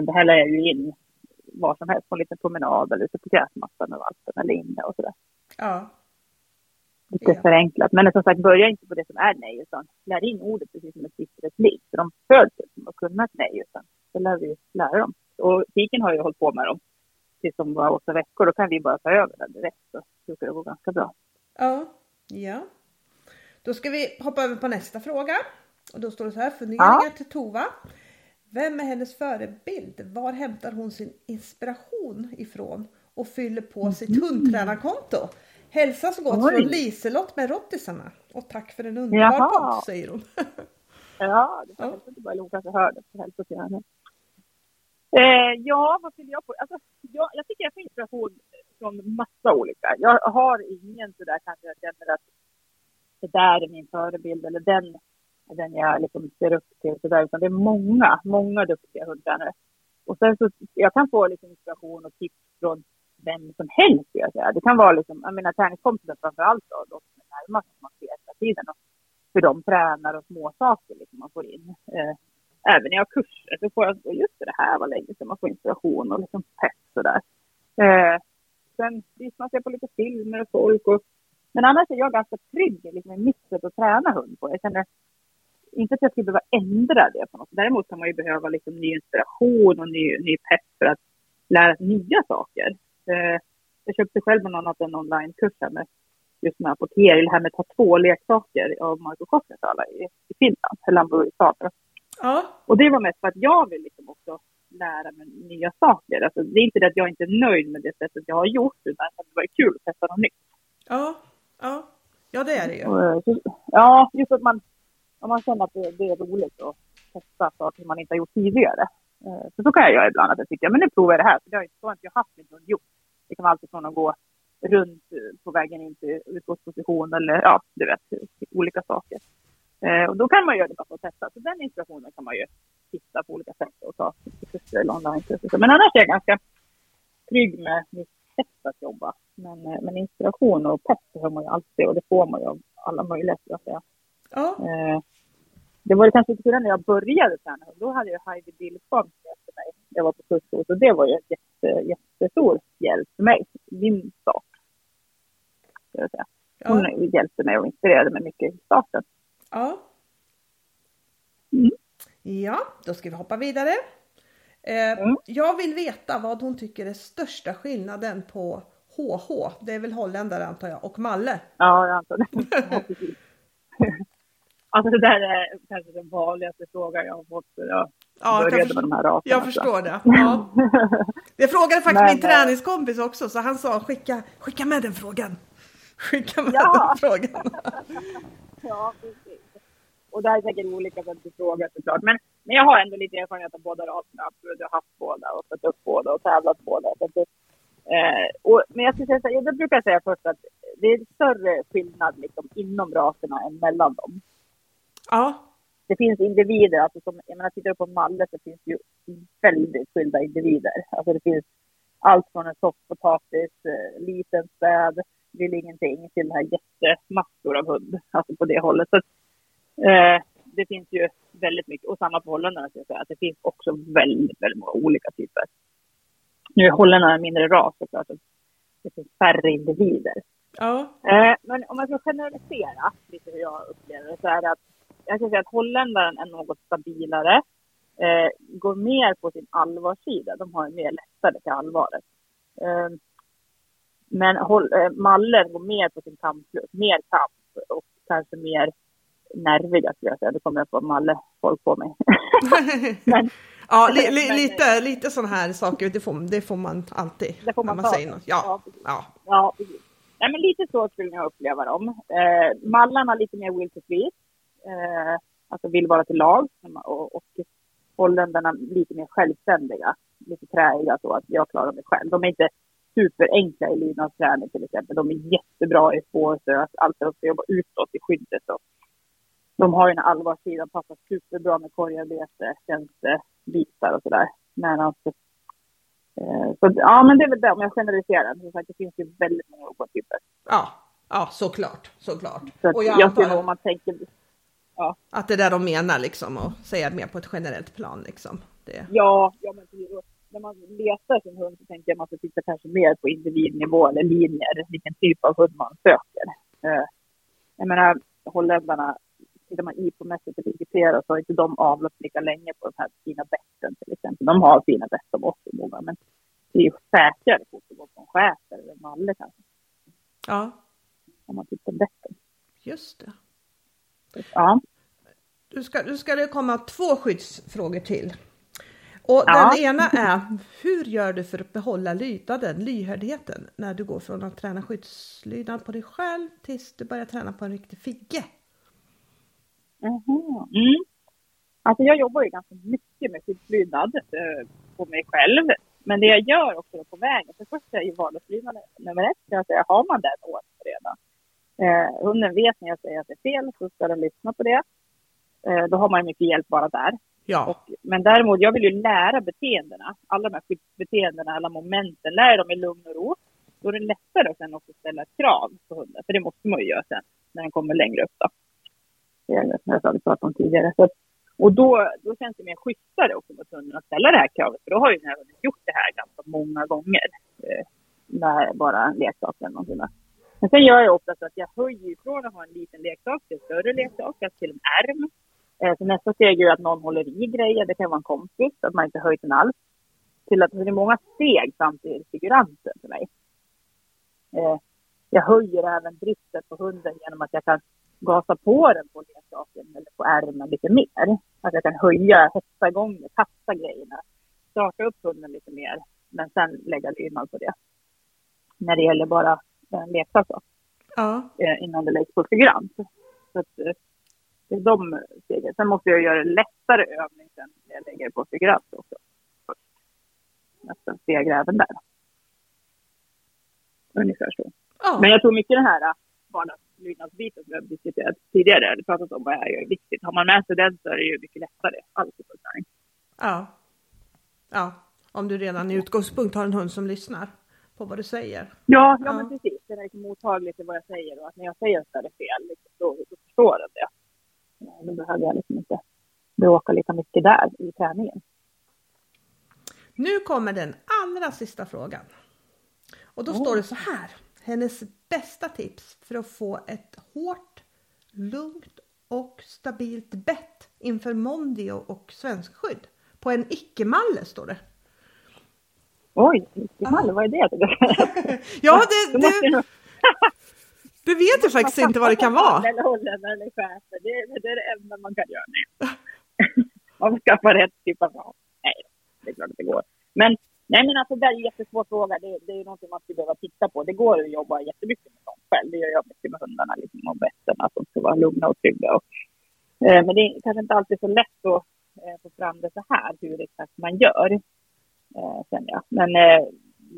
Det här lär jag ju in vad som helst på en liten promenad eller ute på gräsmattan med valpen eller inne och sådär. Ja. Lite ja. förenklat. Men som sagt, börja inte på det som är nej, utan lär in ordet precis som ett siffrigt liv. För de föds med att kunna ett nej, utan det lär vi lära dem. Och tiken har ju hållit på med dem tills de var åtta veckor. Då kan vi bara ta över den direkt. Så brukar det gå ganska bra. Ja, ja. Då ska vi hoppa över på nästa fråga. Och då står det så här, funderingar Ja. till Tova. Vem är hennes förebild? Var hämtar hon sin inspiration ifrån? Och fyller på sitt hundtränarkonto? Hälsa så gott Mm. Oj. från Liselott med rottisarna. Och tack för en underbar Jaha. podd, säger hon. Ja, det Ja. var inte bara Loka som hörde. Hälsa till henne. Eh, ja, vad fyller jag på? Alltså, jag, jag tycker jag får inspiration från massa olika. Jag har ingen sådär kanske jag känner att det där är min förebild eller den den jag liksom ser upp till. Sådär. Utan det är många, många duktiga hundtränare. Och sen så, jag kan få liksom inspiration och tips från vem som helst. Jag säga. Det kan vara liksom, jag menar träningskompisar framför allt då, de som är närmast som man ser hela tiden. Och hur de tränar och små saker liksom man får in. Eh, även när jag har kurser så får jag, just det, här var länge sedan man får inspiration och liksom pepp sådär. Eh, sen lyssnar jag på lite filmer och folk och men annars är jag ganska trygg liksom, i mitt sätt att träna hund på. Jag känner inte att jag skulle behöva ändra det på något. Däremot kan man ju behöva liksom, ny inspiration och ny, ny pepp för att lära sig nya saker. Eh, jag köpte själv bland annat en onlinekurs här med just med apotering, det här med att ta två leksaker av Marco Kosmetala i, i Finland, eller han bor i Ja, Och det var mest för att jag vill liksom också lära mig nya saker. Alltså, det är inte det att jag inte är nöjd med det sättet jag har gjort, utan att det var kul att testa något nytt. ja, ja. Ja, det är det ju. Eh, ja, just att man, om man känner att det, det är roligt att testa saker man inte har gjort tidigare. Eh, Så, så kan jag göra ibland att jag tycker, men nu provar jag det här, för det har inte, så har inte jag haft hund gjort. Det kan vara alltid från att gå runt eh, på vägen in till utgångsposition eller ja, du vet, olika saker. Eh, och då kan man göra det bara för att testa. Så den inspirationen kan man ju hitta på olika sätt och ta kurser eller onlinekurser. Men annars är jag ganska trygg med mitt sätt att jobba. Men, eh, men inspiration och pepp har man ju alltid och det får man ju av alla möjliga skulle jag säga. Ja, Eh, det var kanske lite skillnad när jag började träna. Då hade jag Heidi Billestam efter mig. Jag var på kurs och det var ju en jätte, jättestor hjälp för mig. Min start. Säga. Hon ja, hjälpte mig och inspirerade mig mycket i starten. Ja. Mm. Ja, då ska vi hoppa vidare. Eh, Mm. Jag vill veta vad hon tycker är största skillnaden på HH, det är väl holländare antar jag, och Malle. Ja, jag antar det. Alltså det där är kanske den vanligaste frågan jag har fått. Jag Ja, jag, började med de här raserna. jag förstår det. Ja. Det frågade faktiskt Men, min eh, träningskompis också, så han sa skicka, skicka med den frågan. Skicka med Ja. den frågan. Ja, precis. Och det här är säkert olika sätt att fråga såklart. Men, men jag har ändå lite erfarenhet av båda raserna. Absolut, Jag har haft båda och fått upp båda och tävlat båda. Så att det, eh, och, men jag skulle säga så här, jag brukar säga först att det är större skillnad liksom, inom raserna än mellan dem. Ja, Det finns individer, alltså som, jag menar tittar du på Malle så finns det ju väldigt skilda individer. Alltså det finns allt från en soffpotatis, eh, liten späd, vill ingenting till den här jättemassor av hund. Alltså på det hållet. Så eh, det finns ju väldigt mycket, och samma på holländarna ska jag säga, att det finns också väldigt, väldigt många olika typer. Nu är holländarna en mindre ras såklart, att det finns färre individer. ja, Eh, men om man ska generalisera lite hur jag upplever det så är det att jag ska säga att holländaren är något stabilare, eh, går mer på sin allvarssida. De har en mer lättare till allvaret. Eh, men eh, mallen går mer på sin kamplust, mer kamp och kanske mer nerviga skulle jag säga. Det kommer jag få malle folk på mig. Men- ja li, li, men- lite, lite sådana här saker, det får, det får man alltid Det får man när man säger något. Ja, Ja, precis. ja, Ja, precis. Nej, men lite så skulle jag uppleva dem. Eh, mallarna lite mer will to please. Eh, alltså vill vara till lag. Och, och holländarna lite mer självständiga. Lite träiga så att jag klarar mig själv. De är inte superenkla i lydnadsträning till exempel. De är jättebra i spårsök. Allt är att jobba utåt i skyddet. Och de har ju en allvarssida. Passar superbra med korgarbete, tjänstebitar och sådär. Medan Eh, Så ja, men det är väl det om jag generaliserar. Som sagt, det finns ju väldigt många olika typer. ja, ja, såklart, såklart. Så att Och jag, jag antar om man tänker, att det är det de menar liksom och säga mer på ett generellt plan liksom. Det, ja, ja men när man letar sin hund så tänker jag att man ska titta kanske mer på individnivå eller linjer, vilken typ av hund man söker. Eh, Jag menar, holländarna, tittar man IPO-mässigt eller IGP så har inte de avlat lika länge på de här fina betten till exempel. De har fina bett de också, många, men det är ju säkrare fot att gå på en schäfer eller en malle kanske. Ja, Om man tittar bättre. just det. Ja. Du ska, du ska det komma två skyddsfrågor till. Och Ja. den ena är, hur gör du för att behålla lydnaden, lyhördheten, när du går från att träna skyddslydnad på dig själv tills du börjar träna på en riktig figge? Mhm. Mm. Alltså jag jobbar ju ganska mycket med skyddslydnad eh, på mig själv. Men det jag gör också på vägen, för först är ju vardagslydnad nummer ett. Jag säger, har man den ordningen redan. Eh, hunden vet när jag säger att det är fel så ska den lyssna på det. Eh, då har man mycket hjälp bara där. Ja, Och, men däremot, jag vill ju lära beteendena. Alla de här skyddsbeteendena, alla momenten, lära dem i lugn och ro. Då är det lättare att sen också ställa ett krav på hunden. För det måste man ju göra sen, när den kommer längre upp då. Det som jag sa, vi pratade om tidigare. Så, att- och då, då känns det mer schysstare också mot hunden att ställa det här kravet. För då har ju den här hunden gjort det här ganska många gånger. Eh, när bara en leksak eller någonting. Men sen gör jag ofta så att jag höjer ifrån att ha en liten leksak till en större leksak, alltså till en ärm. Eh, Så nästa steg är ju att någon håller i grejer, det kan vara en kompis, att man inte höjt den alls. Till att det är många steg fram till figuranten för mig. Eh, Jag höjer även driften på hunden genom att jag kan gasa på den på leksaken eller på ärmen lite mer. Att jag kan höja, hetsa igång det, kasta grejerna, starta upp hunden lite mer, men sen lägga lydnad på det. När det gäller bara en leksak då ja, eh, innan det läggs på figurant. Så att, eh, det är de stegen. Sen måste jag göra lättare övning sen när jag lägger på figurant också. Nästa steg även där. Ungefär så. ja. Men jag tror mycket den här eh, vardagslydnadsbiten som vi har diskuterat tidigare, eller pratat om vad är viktigt. Har man med sig den så är det ju mycket lättare. Alltid på träning. ja. ja. Om du redan i utgångspunkt har en hund som lyssnar på vad du säger. Ja, ja, Ja. men precis. Den är liksom mottaglig till vad jag säger och att när jag säger att det är fel, liksom, då, då förstår den det. Ja, Då behöver jag liksom inte bråka lika mycket där i träningen. Nu kommer den allra sista frågan. Och då står det så här. Hennes bästa tips för att få ett hårt, lugnt och stabilt bett inför Mondio och svenskskydd. På en icke-malle står det. Oj, icke-malle, vad är det? Ja, det, jag- det vet jag faktiskt inte vad det kan vara. Eller eller schäfer. Det, är- det är det enda man kan göra nu. man får skaffa rätt typ av ras. Nej, det är klart att det går. Men, nej, men alltså, det är en jättesvår fråga. Det, det är någonting man skulle behöva titta på. Det går att jobba jättemycket med sånt själv. Det gör jag mycket med hundarna liksom, och betten. Att de ska vara lugna och trygga. Och, eh, men det är kanske inte alltid så lätt att eh, få fram det så här, hur exakt man gör. Eh, känner jag. Men eh,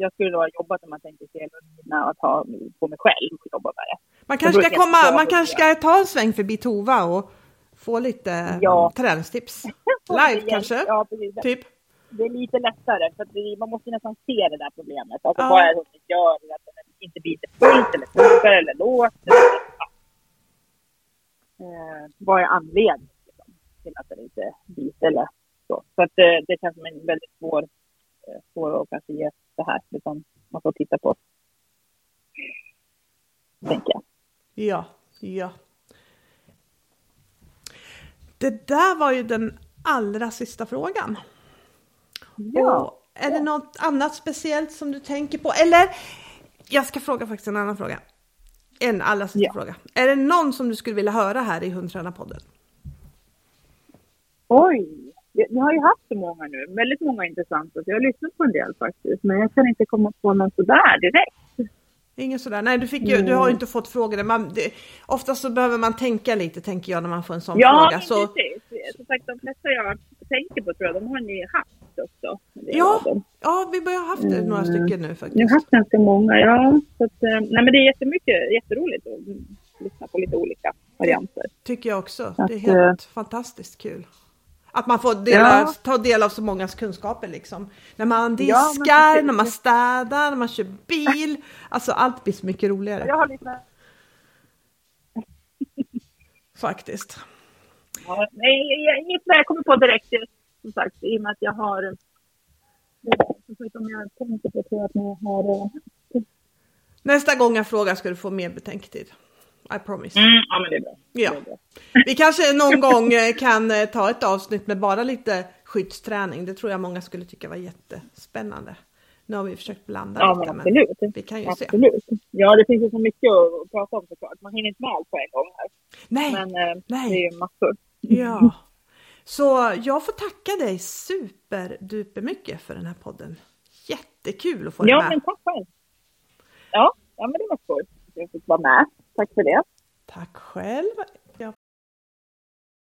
jag skulle då ha jobbat om man tänker sig att ha på mig själv och jobba med det. Man kanske ska komma, man kanske ska ta en sväng förbi Tova och få lite Ja. träningstips. Och Live kanske? Ja, precis. Typ. Det är lite lättare, för det, man måste nästan se det där problemet. Alltså Ja. vad är det hunden gör? Att den inte biter fullt eller funkar eller låter. Ja. Eh, vad är anledningen liksom, till att den inte biter eller så? Så att eh, det känns som en väldigt svår, eh, svår att kanske ge det här. Liksom, man får titta på. Tänker jag. Ja, ja. Det där var ju den allra sista frågan. Och är det något annat speciellt som du tänker på? Eller jag ska fråga faktiskt en annan fråga. En allra sista Ja. fråga. Är det någon som du skulle vilja höra här i Hundtränarpodden? Oj! Jag har ju haft så många nu, väldigt många intressanta. Så jag har lyssnat på en del faktiskt. Men jag kan inte komma på någon sådär direkt. Ingen sådär, nej du, fick ju, du har ju inte fått frågor. Man, det, oftast så behöver man tänka lite tänker jag när man får en sån Ja, fråga. Så, precis. Som sagt, de flesta jag tänker på tror jag, de har ni haft också. Ja, ja, vi börjar haft det, några Mm. stycken nu Ni har faktiskt. haft ganska många, ja. Så att, eh, nej, men det är jättemycket, jätteroligt att mm, lyssna på lite olika varianter. Tycker jag också. Så Det är att, helt fantastiskt kul. Att man får dela, Ja. ta del av så mångas kunskaper liksom. När man Ja, diskar, precis. när man städar, när man kör bil. Alltså allt blir så mycket roligare Jag har lyssnat. faktiskt. Ja, nej, jag- inget vad jag kommer på direkt, eh, som sagt, i och med att jag har... eh, om jag tänker på, tror jag att har... eh, Nästa gång jag frågar ska du få mer betänketid. I promise. Mm, ja, men det är bra. Ja. Det är bra. Vi kanske någon gång kan ta ett avsnitt med bara lite skyddsträning. Det tror jag många skulle tycka var jättespännande. Nu har vi försökt blanda Ja, lite, men absolut. vi kan ju se. Absolut. Ja, det finns ju så mycket att prata om såklart. Man hinner inte med allt på en gång här. Nej, Men nej. det är ju massor. Ja. Så jag får tacka dig superduper mycket för den här podden. Jättekul att få Ja, dig med. men tack själv. Ja, ja men det var skoj att jag fick vara med. Tack för det. Tack själv.